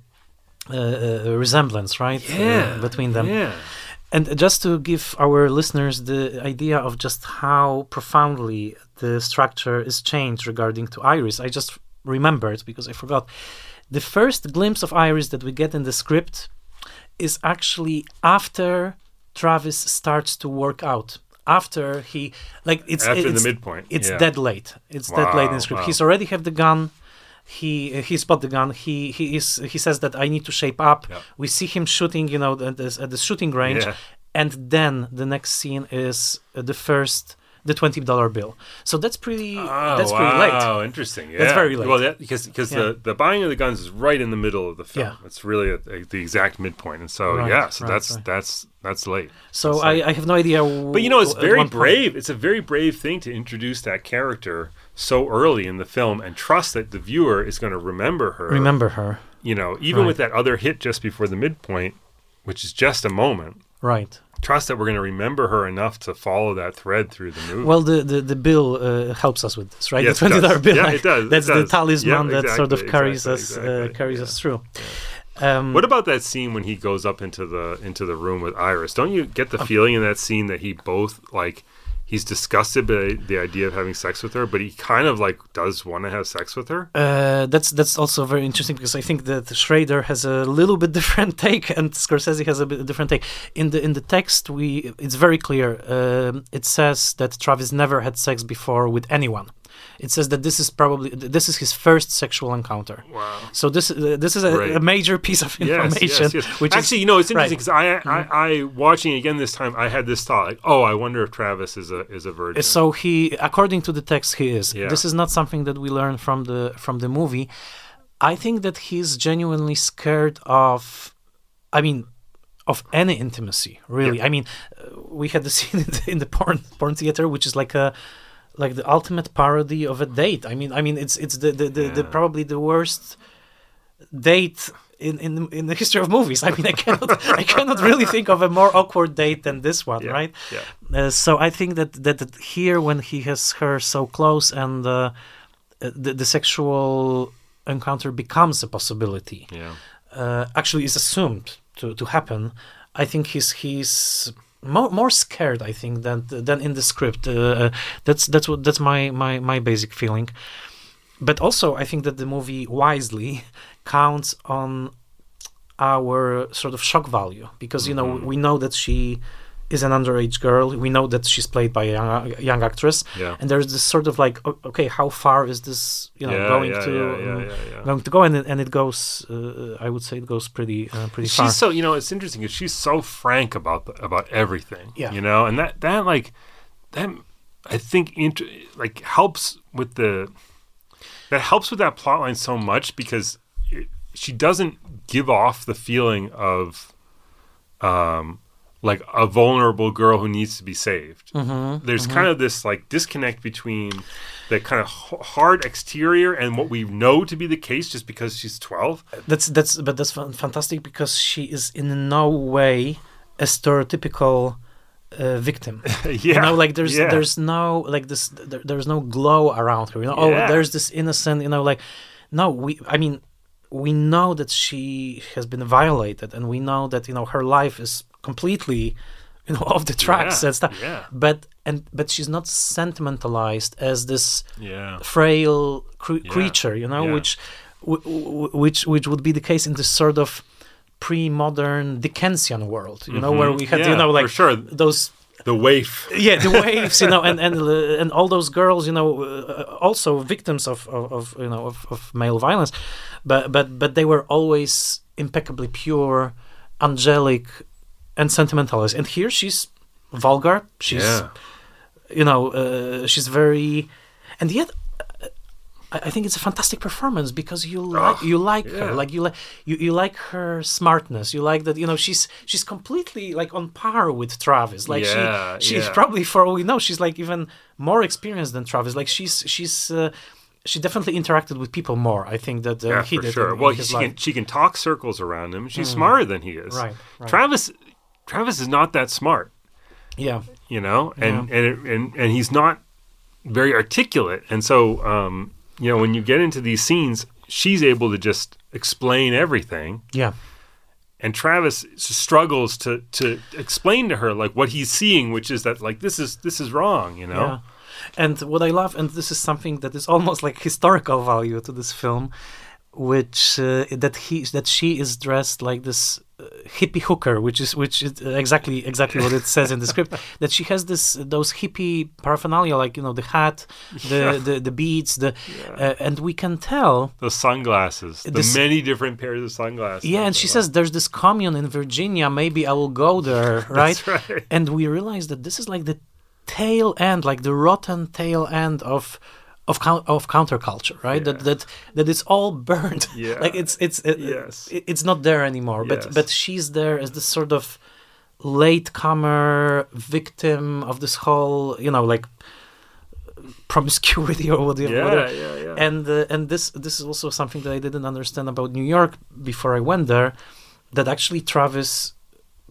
uh, uh, resemblance right uh, between them. Yeah, and just to give our listeners the idea of just how profoundly the structure is changed regarding to iris i just remembered because i forgot. The first glimpse of iris that we get in the script is actually after travis starts to work out after he like it's after it's, the midpoint, it's yeah. dead late. It's dead late in the script. wow. He's already have the gun. He he spot the gun. He he is he says that I need to shape up. Yeah. We see him shooting, you know, at the, at the shooting range, Yeah. and then the next scene is the first the twenty dollar bill. So that's pretty Oh, that's wow. pretty late. Oh, interesting. Yeah. That's very late. Well, that, because because Yeah. the, the buying of the guns is right in the middle of the film. Yeah. It's really at, the exact midpoint, and so Right, yeah, so right, that's right. that's that's late. So That's I, late. I have no idea. But you know, it's very one point- brave. It's a very brave thing to introduce that character so early in the film and trust that the viewer is going to remember her. Remember her, you know, even with that other hit just before the midpoint, which is just a moment. right? Trust that we're going to remember her enough to follow that thread through the movie. Well, the, the, the bill uh, helps us with this, right? Yes, the twenty dollar bill. Yeah, like, it does, it That's the talisman Yeah, that sort of carries exactly, us uh, carries yeah. us through. Um, What about that scene when he goes up into the into the room with Iris? Don't you get the Um, feeling in that scene that he both like he's disgusted by the idea of having sex with her, but he kind of like does want to have sex with her? Uh, that's that's also very interesting because I think that Schrader has a little bit different take and Scorsese has a bit different take. In the in the text, we it's very clear. Um, it says that Travis never had sex before with anyone. It says that this is probably this is his first sexual encounter. Wow. So this uh, this is a, Right. a major piece of information. yes, yes. Which Actually, is, you know, it's interesting because I, I, I, watching again this time, I had this thought like, oh, I wonder if Travis is a is a virgin. So he, according to the text, he is. Yeah. This is not something that we learn from the from the movie. I think that he's genuinely scared of. I mean, of any intimacy, really. I mean, uh, we had the scene in the, in the porn porn theater, which is like a like the ultimate parody of a date. I mean, I mean, it's it's the the, the, the probably the worst date in, in in the history of movies. I mean, I cannot I cannot really think of a more awkward date than this one, Yeah, right? yeah. Uh, so I think that, that that here when he has her so close and uh, the the sexual encounter becomes a possibility, Yeah. uh, actually is assumed to, to happen. I think he's he's more, more scared. I think than than in the script. Uh, uh, that's that's what that's my, my my basic feeling. But also, I think that the movie wisely counts on our sort of shock value because you know Mhm. we know that she is an underage girl. We know that she's played by a young, young actress, Yeah. and there's this sort of like, okay, how far is this, you know, yeah, going yeah, to um, going to go? And it, and it goes, uh, I would say, it goes pretty uh, pretty far. she's so you know it's interesting because she's so frank about the, about everything Yeah. you know and that that like that i think int- like helps with the that helps with that plot line so much because it, she doesn't give off the feeling of um like a vulnerable girl who needs to be saved Mhm, there's mhm. kind of this like disconnect between the kind of h- hard exterior and what we know to be the case just because she's 12 That's that's but that's fantastic because she is in no way a stereotypical uh, victim. yeah You know, like there's yeah. there's no like this there, there's no glow around her. You know, Yeah. oh, there's this innocent. You know, like no, we. I mean, we know that she has been violated, and we know that you know her life is completely, you know, off the tracks Yeah, and stuff. yeah. But and but she's not sentimentalized as this yeah frail creature, you know, which w- w- which which would be the case in this sort of pre-modern Dickensian world, you know, where Mhm. we had you know like sure. those the waif yeah the waves you know and and uh, and all those girls you know uh, also victims of, of, of you know of, of male violence but but but they were always impeccably pure angelic and sentimentalized and here she's vulgar. She's yeah. you know uh, she's very and yet uh, I, I think it's a fantastic performance because you like you like yeah. her like you like you, you like her smartness. You like that you know she's she's completely like on par with Travis. Like Yeah, she she's probably for all we know she's like even more experienced than Travis. Like she's she's uh, she definitely interacted with people more I think that uh, yeah he for did sure. in, well in she can, she can talk circles around him. She's smarter than he is. Right, right. travis travis is not that smart yeah. you know and and, it, and and he's not very articulate. And so um you know when you get into these scenes she's able to just explain everything. Yeah. And Travis struggles to to explain to her like what he's seeing, which is that like this is this is wrong, you know. Yeah. And what I love, and this is something that is almost like historical value to this film, which uh, that he that she is dressed like this hippie hooker, which is which is exactly exactly what it says in the script. That she has this those hippie paraphernalia, like you know the hat, the Yeah. the, the beads, the uh, and we can tell. the sunglasses, the This- many different pairs of sunglasses. Yeah, and she says there's this commune in Virginia. Maybe I will go there, right? That's right. and we realize that this is like the tail end, like the rotten tail end of of of counterculture, right? That Yeah. that that it's all burned. Yeah. like it's it's it, Yes. it- it's not there anymore. But Yes. but but she's there as this sort of late comer victim of this whole, you know, like promiscuity or whatever. Yeah, whatever. yeah, yeah. And uh, and this this is also something that I didn't understand about New York before I went there. That actually Travis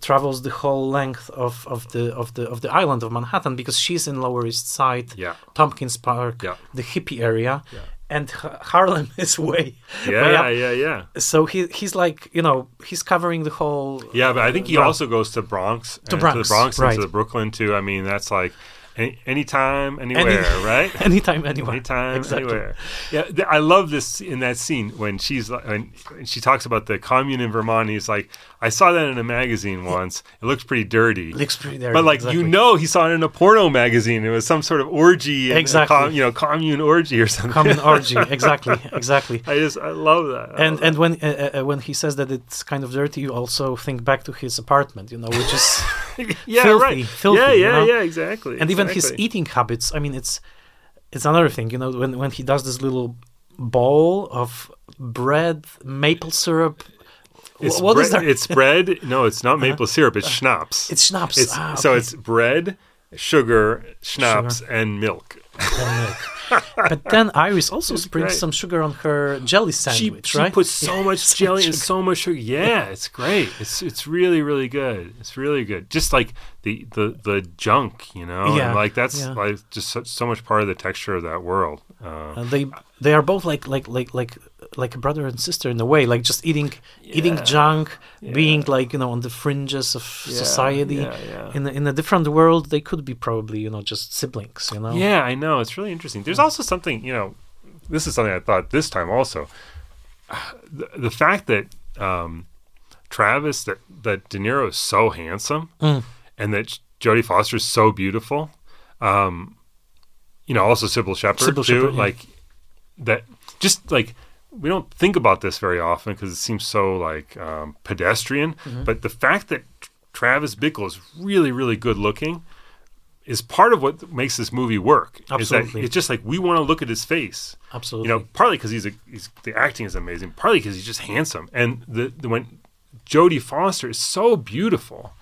travels the whole length of, of the of the of the island of Manhattan because she's in Lower East Side, yeah, Tompkins Park, Yeah. the hippie area, Yeah. and Ha- Harlem is way way yeah, up. yeah, yeah. So he he's like you know he's covering the whole Yeah, but I think he Bronx. also goes to Bronx, and to Bronx, the Bronx, and right. to Brooklyn too. I mean, that's like any, anytime, anywhere, right? anytime anywhere Anytime, exactly. anywhere. Yeah, th- I love this in that scene when she's when, she talks about the commune in Vermont. He's like, I saw that in a magazine once. It looks pretty dirty. Looks pretty there, But like exactly. you know, he saw it in a porno magazine. It was some sort of orgy, Exactly. com- you know, commune orgy or something. Commune orgy exactly exactly I just I love that. I and love and when uh, uh, when he says that it's kind of dirty, you also think back to his apartment, you know, which is yeah, filthy, right. filthy, yeah, you yeah, know? yeah, exactly. and even his eating habits. I mean, it's it's another thing, you know, when when he does this little bowl of bread, maple syrup. It's what is bread, that? It's bread. No, it's not maple syrup. It's schnapps. It's schnapps. It's Ah, so it's bread, sugar, schnapps, and milk. But then Iris also sprinkles some sugar on her jelly She, sandwich, she right? puts so much So jelly and so much sugar. Yeah, it's great. It's it's really really good. It's really good. Just like the the the junk, you know. Yeah, And like that's yeah. like just so, so much part of the texture of that world. Uh, Uh, they they are both like like like like like a brother and sister in a way, like just eating eating junk, Yeah. being like you know on the fringes of yeah, society. Yeah, yeah. In a, in a different world, they could be probably you know just siblings, you know. Yeah, I know. It's really interesting. There's also something, you know, this is something I thought this time also. The, the fact that um, Travis, that, that De Niro is so handsome Mm. and that Jodie Foster is so beautiful. Um, you know, also Cybill Shepherd, Cybill too. Shepherd, yeah. Like, that, just like, we don't think about this very often because it seems so like um, pedestrian. Mm-hmm. But the fact that Travis Bickle is really, really good looking is part of what makes this movie work. Absolutely. it's just like we want to look at his face. Absolutely. You know, partly because he's a he's the acting is amazing, partly because he's just handsome. And the, the when Jodie Foster is so beautiful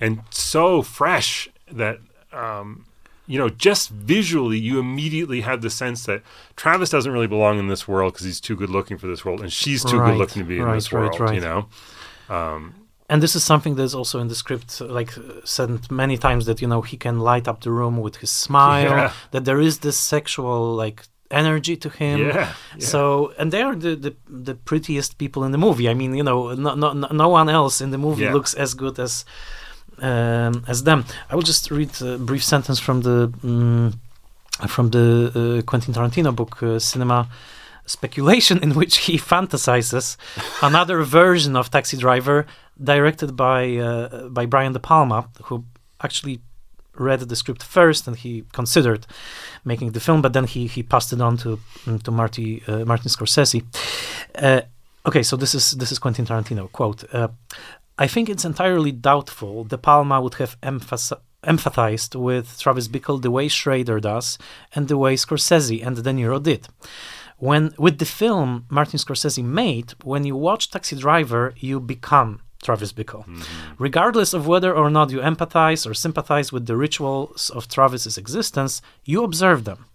and so fresh that um, you know, just visually, you immediately have the sense that Travis doesn't really belong in this world because he's too good looking for this world, and she's too Right, good looking to be in this right, world. right. You know, and this is something that's also in the script, like uh, said many times that you know he can light up the room with his smile. Yeah. That there is this sexual like energy to him. yeah, yeah. So, and they are the, the the prettiest people in the movie. I mean, you know, no no no no one else in the movie looks as good as um, as them. I will just read a brief sentence from the um, from the uh, Quentin Tarantino book, uh, Cinema Speculation, in which he fantasizes another version of Taxi Driver, directed by uh, by Brian De Palma, who actually read the script first and he considered making the film, but then he he passed it on to mm, to Marty uh, Martin Scorsese. Uh, okay, so this is this is Quentin Tarantino quote. Uh, I think it's entirely doubtful De Palma would have emphas- empathized with Travis Bickle the way Schrader does and the way Scorsese and De Niro did. When with the film Martin Scorsese made, when you watch Taxi Driver, you become Travis Bickle. Mm-hmm. Regardless of whether or not you empathize or sympathize with the rituals of Travis's existence, you observe them.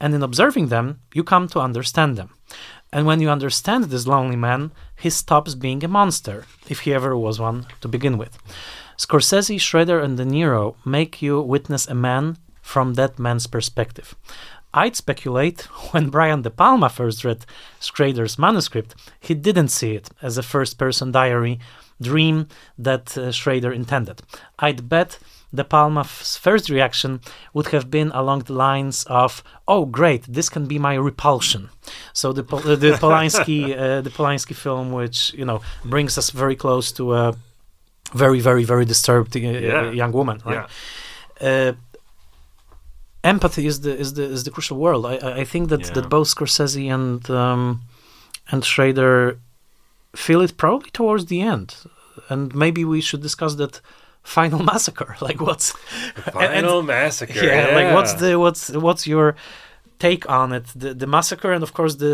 And in observing them, you come to understand them. And when you understand this lonely man, he stops being a monster, if he ever was one to begin with. Scorsese, Schrader, and De Niro make you witness a man from that man's perspective. I'd speculate when Brian De Palma first read Schrader's manuscript, he didn't see it as a first person diary dream that uh, Schrader intended. I'd bet De Palma's first reaction would have been along the lines of, "Oh, great! This can be my repulsion." So the uh, the Polanski uh, the Polanski film, which you know brings us very close to a very very very disturbed uh, Yeah. young woman, right? Yeah. Uh, empathy is the is the is the crucial word. I I- I think that Yeah. that both Scorsese and um, and Schrader feel it probably towards the end, and maybe we should discuss that final massacre. Like what's and- Final massacre. yeah, like what's the what's what's your take on it? The the massacre and of course the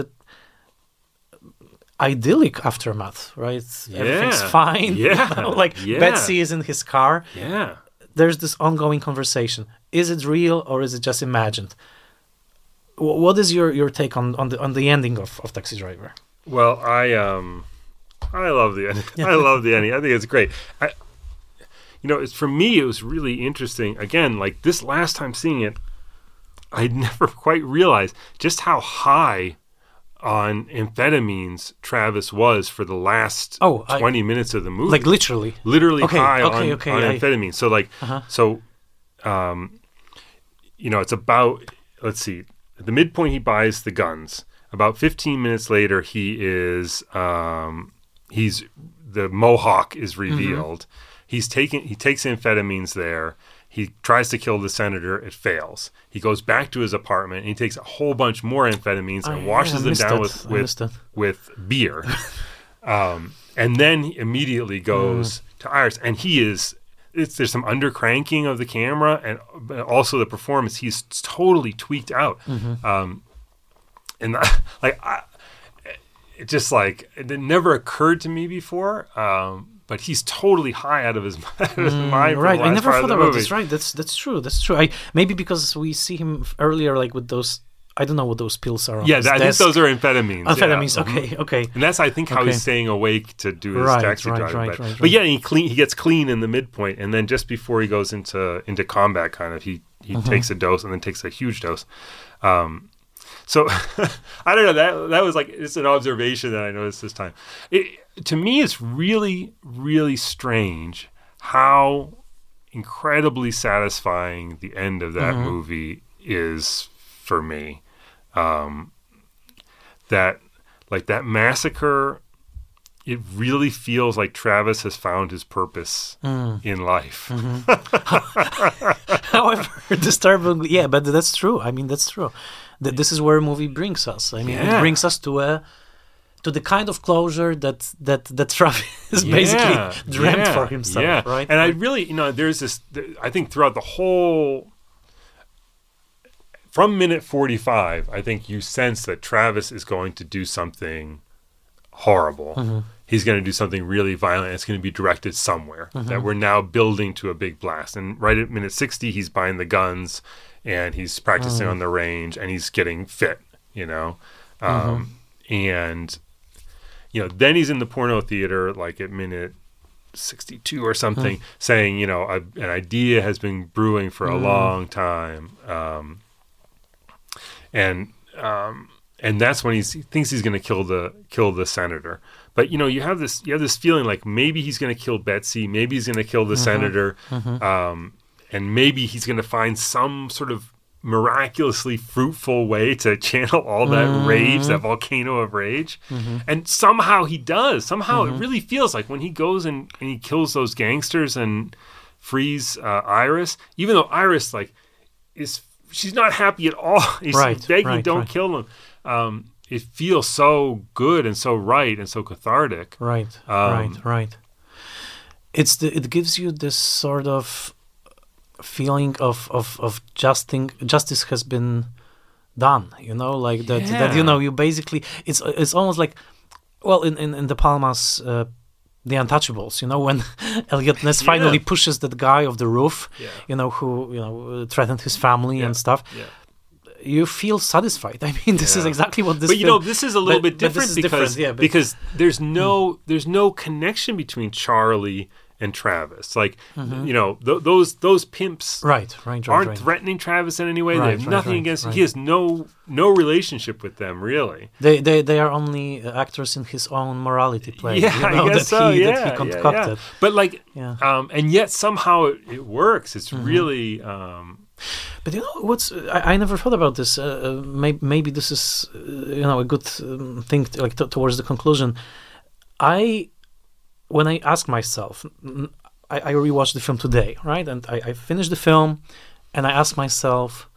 idyllic aftermath, right? Yeah. Everything's Yeah. fine. you Yeah. know, like Yeah. Betsy is in his car. yeah. There's this ongoing conversation. Is it real or is it just imagined? Wh- What is your, your take on, on the on the ending of, of Taxi Driver? Well, I um, I love the ending. I love the ending. I think it's great. I, you know, it's for me. It was really interesting. Again, like this last time seeing it, I never quite realized just how high on amphetamines Travis was for the last Oh, I- twenty minutes of the movie. Like literally. literally Okay, high okay, on, okay, on I- amphetamines. So like, Uh-huh. so, um, you know, it's about let's see, at the midpoint he buys the guns. About 15 minutes later, he is um, he's the Mohawk is revealed. He's taking he takes amphetamines there. He tries to kill the senator. It fails. He goes back to his apartment and he takes a whole bunch more amphetamines and I- washes I them down it. with with with beer. um, and then he immediately goes to Iris, and he is. It's, there's some undercranking of the camera, and also the performance. He's totally tweaked out, um, and like I, it just like it never occurred to me before. Um, but he's totally high out of his, out of his mind. Mm, right, I never thought about this. Right, that's that's true. That's true. I maybe because we see him earlier, like with those. I don't know what those pills are. On Yeah, I think those are amphetamines. amphetamines. Mhm. Okay, okay. And that's, I think, how Okay. he's staying awake to do his Right, taxi right, driving. right, but, but yeah, he clean. He gets clean in the midpoint, and then just before he goes into into combat, kind of, he he Mm-hmm. takes a dose and then takes a huge dose. Um, so I don't know. That that was like it's an observation that I noticed this time. It, to me, it's really really strange how incredibly satisfying the end of that Mm-hmm. movie is for me. Um, that like that massacre it really feels like Travis has found his purpose Mm. in life. However, disturbingly, yeah, but that's true. I mean, that's true. Th- this is where a movie brings us. I mean, Yeah. it brings us to a to the kind of closure that that that Travis basically Yeah, dreamt yeah, for himself. Yeah. Right. And I really, you know, there's this, I think throughout the whole, from minute 45, I think you sense that Travis is going to do something horrible. Mm-hmm. He's going to do something really violent. It's going to be directed somewhere Mm-hmm. that we're now building to a big blast. And right at minute 60, he's buying the guns and he's practicing Mm. on the range and he's getting fit, you know? Mm-hmm. Um, And, you know, then he's in the porno theater like at minute 62 or something saying you know a, an idea has been brewing for a long time. Um, and um, and that's when he's, he thinks he's going to kill the kill the senator. But you know you have this you have this feeling like maybe he's going to kill Betsy maybe he's going to kill the senator. Um, and maybe he's going to find some sort of miraculously fruitful way to channel all that rage that volcano of rage. And somehow he does. Somehow it really feels like when he goes and, and he kills those gangsters and frees uh, iris even though iris like is she's not happy at all. He's Right, begging right, don't right. kill him. Um, it feels so good and so right and so cathartic. Right, Um, right, right. It's the it gives you this sort of feeling of of of justing, justice has been done. You know, like that that you know you basically it's it's almost like well in in, in De Palma's. Uh, the Untouchables, you know, when Eliot Ness finally Yeah. pushes that guy off the roof, Yeah. you know, who you know threatened his family Yeah. and stuff. yeah You feel satisfied. I mean, this is exactly what this. but you know this is a little but- bit different because different, yeah, because there's no there's no connection between Charlie and Travis. Like you know th- those those pimps right, right, right, aren't right. threatening Travis in any way. They have nothing against. right. He has no no relationship with them really. They, they they are only uh, actors in his own morality play. yeah, you know, I guess that so. he, yeah, that he yeah, concocted. yeah. But like, Yeah. Mm-hmm. um, and yet somehow it, it works. It's really. Um, But you know what's? I, I never thought about this. Uh, uh, maybe, maybe this is uh, you know a good um, thing to, like t- towards the conclusion. I when I ask myself, I, I rewatched the film today, right? And I, I finished the film, and I ask myself,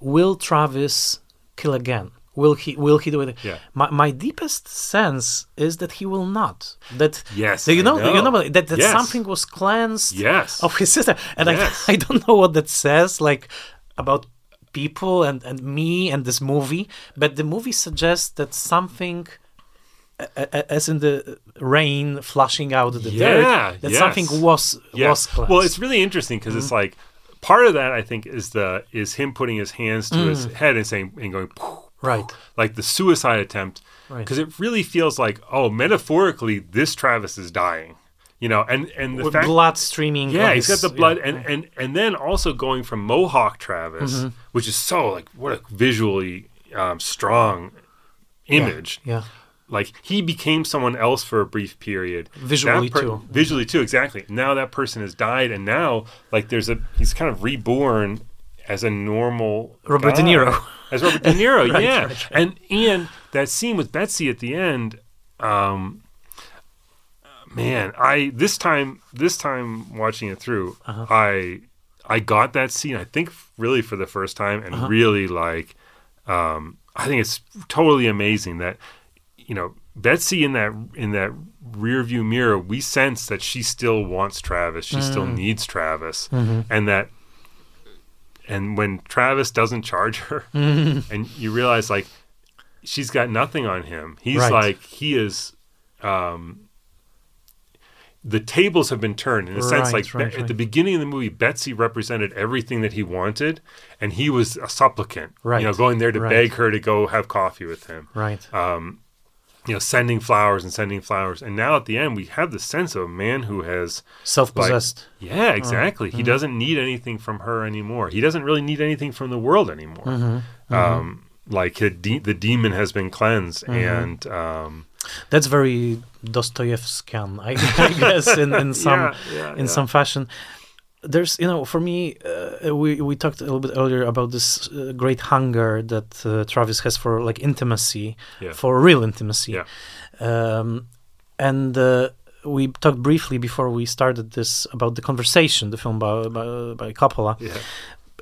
will Travis kill again? Will he? Will he do it? Yeah. My my deepest sense is that he will not. That Yes, You I know, you know. know that that Yes. something was cleansed yes. of his sister and Yes. I, I don't know what that says like about people and, and me and this movie but the movie suggests that something as in the rain flushing out of the Yeah, dirt that yes. something was Yeah. was cleansed. Well, it's really interesting because it's Mm-hmm. like part of that I think is the is him putting his hands to his head and saying and going Mm. right like the suicide attempt Right. because it really feels like oh metaphorically this Travis is dying you know and and the fact blood streaming yeah he's got the blood yeah, and yeah. and and then also going from Mohawk Travis Mm-hmm. which is so like what a visually um, strong image yeah like he became someone else for a brief period Visually, That too. visually too exactly now that person has died and now like there's a he's kind of reborn as a normal Robert De. Niro. as Robert De Niro Right, yeah right, right. and and that scene with Betsy at the end um man I this time this time watching it through Uh-huh. I I got that scene I think really for the first time and Uh-huh. really like um I think it's totally amazing that you know Betsy in that in that rear view mirror we sense that she still wants Travis she still Mm. needs Travis Mm-hmm. and that and when Travis doesn't charge her Mm-hmm. and you realize like she's got nothing on him he's Right. like he is um the tables have been turned in a sense. Like right, right. at the beginning of the movie, Betsy represented everything that he wanted, and he was a supplicant. Right, You know, going there to right. beg her to go have coffee with him. Right. You know, sending flowers and sending flowers. And now at the end, we have the sense of a man who has Self-possessed. yeah, exactly. Mm-hmm. He doesn't need anything from her anymore. He doesn't really need anything from the world anymore. Mm-hmm. Um, like the, de- the demon has been cleansed, Mm-hmm. and um, That's very Dostoevskian, I, I guess, in, in some yeah, yeah, in yeah. some fashion. There's, you know, for me, uh, we we talked a little bit earlier about this uh, great hunger that uh, Travis has for like intimacy, Yeah. for real intimacy, Yeah. um, and uh, we talked briefly before we started this about the conversation, the film by by, by Coppola. yeah,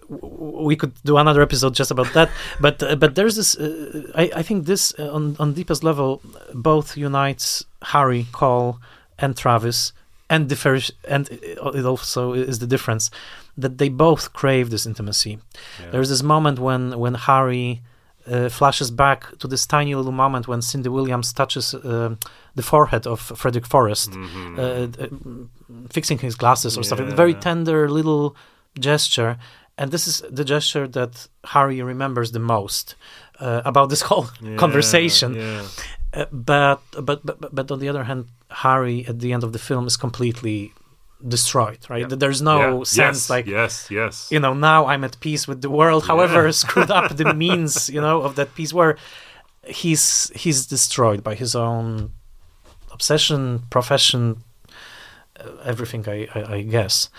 we could do another episode just about that but uh, but there's this uh, I, I think this uh, on on deepest level both unites harry caul and travis and differs and it also is the difference that they both crave this intimacy yeah. there's this moment when when harry uh, flashes back to this tiny little moment when cindy williams touches uh, the forehead of frederick forrest Mhm. uh, uh, fixing his glasses or something. Very tender little gesture, and this is the gesture that Harry remembers the most uh, about this whole Yeah, conversation. Yeah. Uh, but, but but but on the other hand, Harry at the end of the film is completely destroyed. Right? Yeah. There's no Yeah. sense yes, like yes, yes. you know now I'm at peace with the world. However Yeah. screwed up the means you know of that peace, where he's he's destroyed by his own obsession, profession, uh, everything. I I, I guess.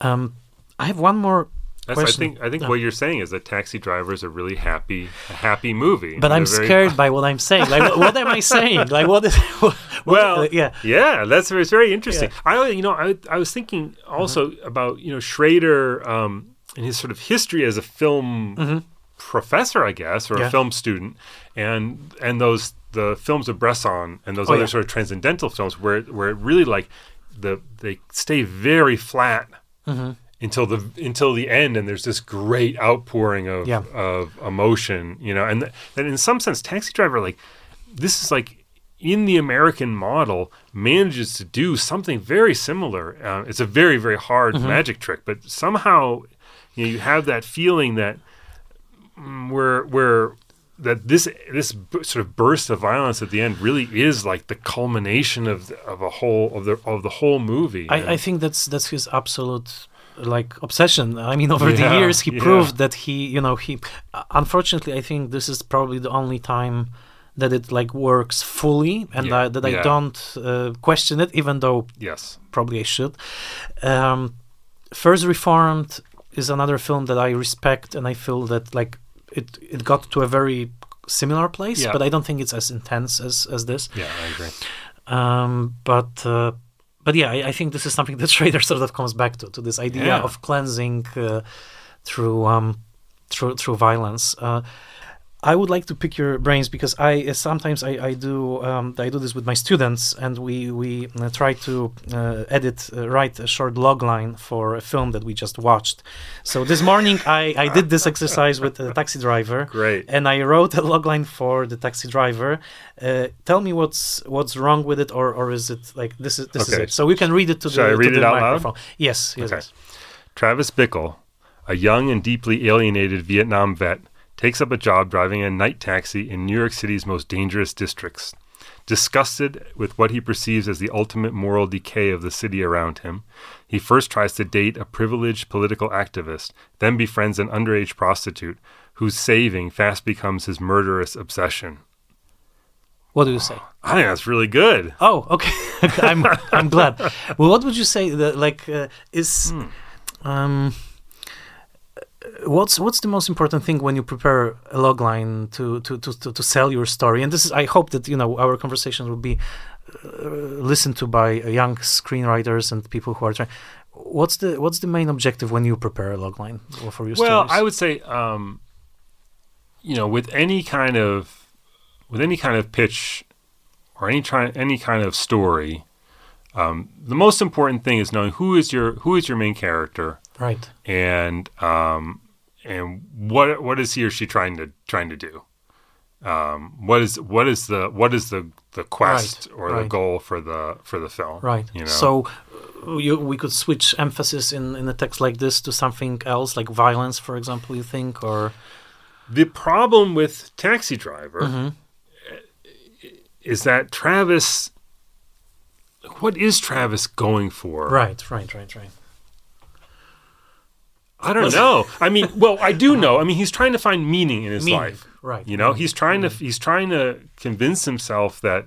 Um, I have one more That's, I think I think Yeah. what you're saying is that Taxi Driver is a really happy, a happy movie. but I'm very- scared by what I'm saying. Like, what, what am I saying? Like, what is? What, Well, uh, yeah, yeah, that's it's very interesting. I, you know, I, I was thinking also Uh-huh. about you know Schrader um, and his sort of history as a film professor, I guess, or Mm-hmm. Yeah. a film student, and and those the films of Bresson and those Oh, other yeah. sort of transcendental films where where it really like the they stay very flat. Mm-hmm. Until the until the end, and there's this great outpouring of Yeah. of emotion, you know, and th- and in some sense, Taxi Driver, like this is like in the American model manages to do something very similar. Uh, it's a very very hard Mm-hmm. magic trick, but somehow you know you have that feeling that mm, where where that this this b- sort of burst of violence at the end really is like the culmination of the, of a whole of the of the whole movie. I, I think that's that's his absolute like obsession. I mean, over the years, he yeah. proved that he, you know, he. Unfortunately, I think this is probably the only time that it like works fully, and Yeah, I, that I don't uh, question it, even though yes, probably I should. Um, First Reformed is another film that I respect, and I feel that like it it got to a very similar place, Yeah. but I don't think it's as intense as as this. yeah, I agree. Um, but uh, but yeah, I, I think this is something that Schrader sort of comes back to to this idea Yeah. of cleansing uh, through um, through through violence. Uh, I would like to pick your brains because I uh, sometimes I, I do um, I do this with my students and we we uh, try to uh, edit uh, write a short log line for a film that we just watched. So this morning I, I did this exercise with a taxi driver Great. and I wrote a logline for the taxi driver. Uh, tell me what's what's wrong with it, or or is it like this is this is it? So we can read it to Shall the, I read to it the out loud? Yes, yes, Okay. yes. Travis Bickle, a young and deeply alienated Vietnam vet, takes up a job driving a night taxi in New York City's most dangerous districts. Disgusted with what he perceives as the ultimate moral decay of the city around him, he first tries to date a privileged political activist, then befriends an underage prostitute, whose saving fast becomes his murderous obsession. What do you say? I think that's really good. Oh, okay. I'm I'm glad. Well, what would you say? That like uh, is Hmm. um. What's what's the most important thing when you prepare a logline to, to, to, to, to sell your story? And this is I hope that you know our conversations will be uh, listened to by young screenwriters and people who are trying. What's the what's the main objective when you prepare a logline for your Well, stories? I would say, um, you know, with any kind of with any kind of pitch or any try, any kind of story, um, the most important thing is knowing who is your who is your main character right. and um, and what what is he or she trying to trying to do. um, what is what is the what is the the quest Right, or the goal for the for the film? Right. You know? So uh, you, we could switch emphasis in, in a text like this to something else, like violence, for example, you think, or the problem with Taxi Driver Mhm. is that Travis. What is Travis going for? right, right, right, right. I don't know. I mean, well, I do know. I mean, he's trying to find meaning in his Meaning, life. right, You know, right. he's trying to he's trying to convince himself that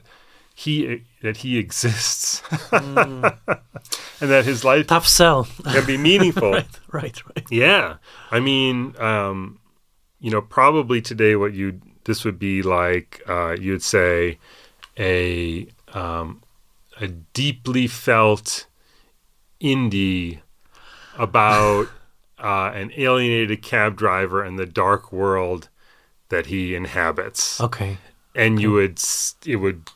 he that he exists Mm. and that his life Tough sell. can be meaningful. right, right, right. Yeah. I mean, um, you know, probably today what you this would be like uh, you'd say a um, a deeply felt indie about uh, an alienated cab driver and the dark world that he inhabits, Okay. and you would it would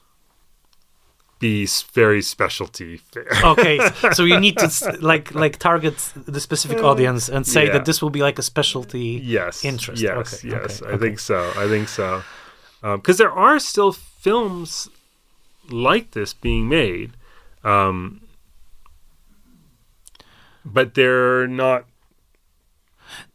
be very specialty fare. Okay, so you need to like like target the specific audience and say Yeah. that this will be like a specialty. yes interest. yes Okay, yes okay, i okay. think so i think so because there are still films like this being made um, but they're not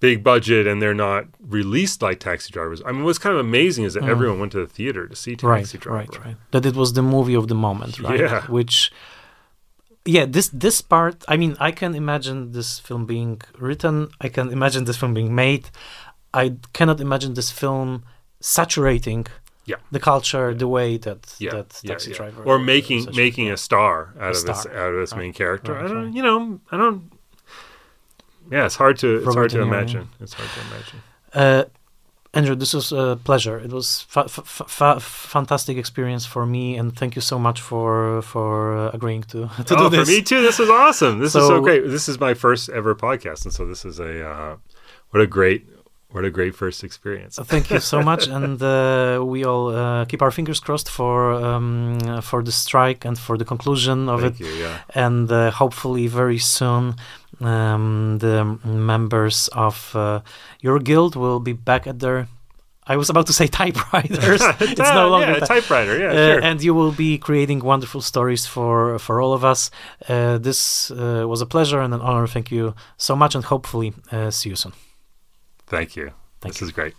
big budget and they're not released like taxi drivers i mean what's kind of amazing is that everyone went to the theater to see taxi Mm. Right, driver right, right. That it was the movie of the moment, right? Yeah. Which, yeah, this this part. I mean, I can imagine this film being written. I can imagine this film being made. I cannot imagine this film saturating Yeah. the culture the way that yeah, that taxi yeah. driver or making making a star out of this star. out of this main character. right, I don't, right. you know, I don't. Yeah, it's hard to it's hard to imagine. It's hard to imagine. Uh, Andrew, this was a pleasure. It was fa- fa- fa- fantastic experience for me, and thank you so much for for uh, agreeing to to oh, do this. for me too. This is awesome. This is so So- great. This is my first ever podcast, and so this is a uh, what a great what a great first experience. Uh, Thank you so much, and uh, we all uh, keep our fingers crossed for um, for the strike and for the conclusion of it. Thank it, you. Yeah. and uh, hopefully very soon um, the members of uh, your guild will be back at their. I was about to say typewriters. it's no longer yeah, ty- typewriter. Yeah, uh, sure. and you will be creating wonderful stories for for all of us. Uh, this uh, was a pleasure and an honor. Thank you so much, and hopefully uh, see you soon. Thank you. Thank this you. is great.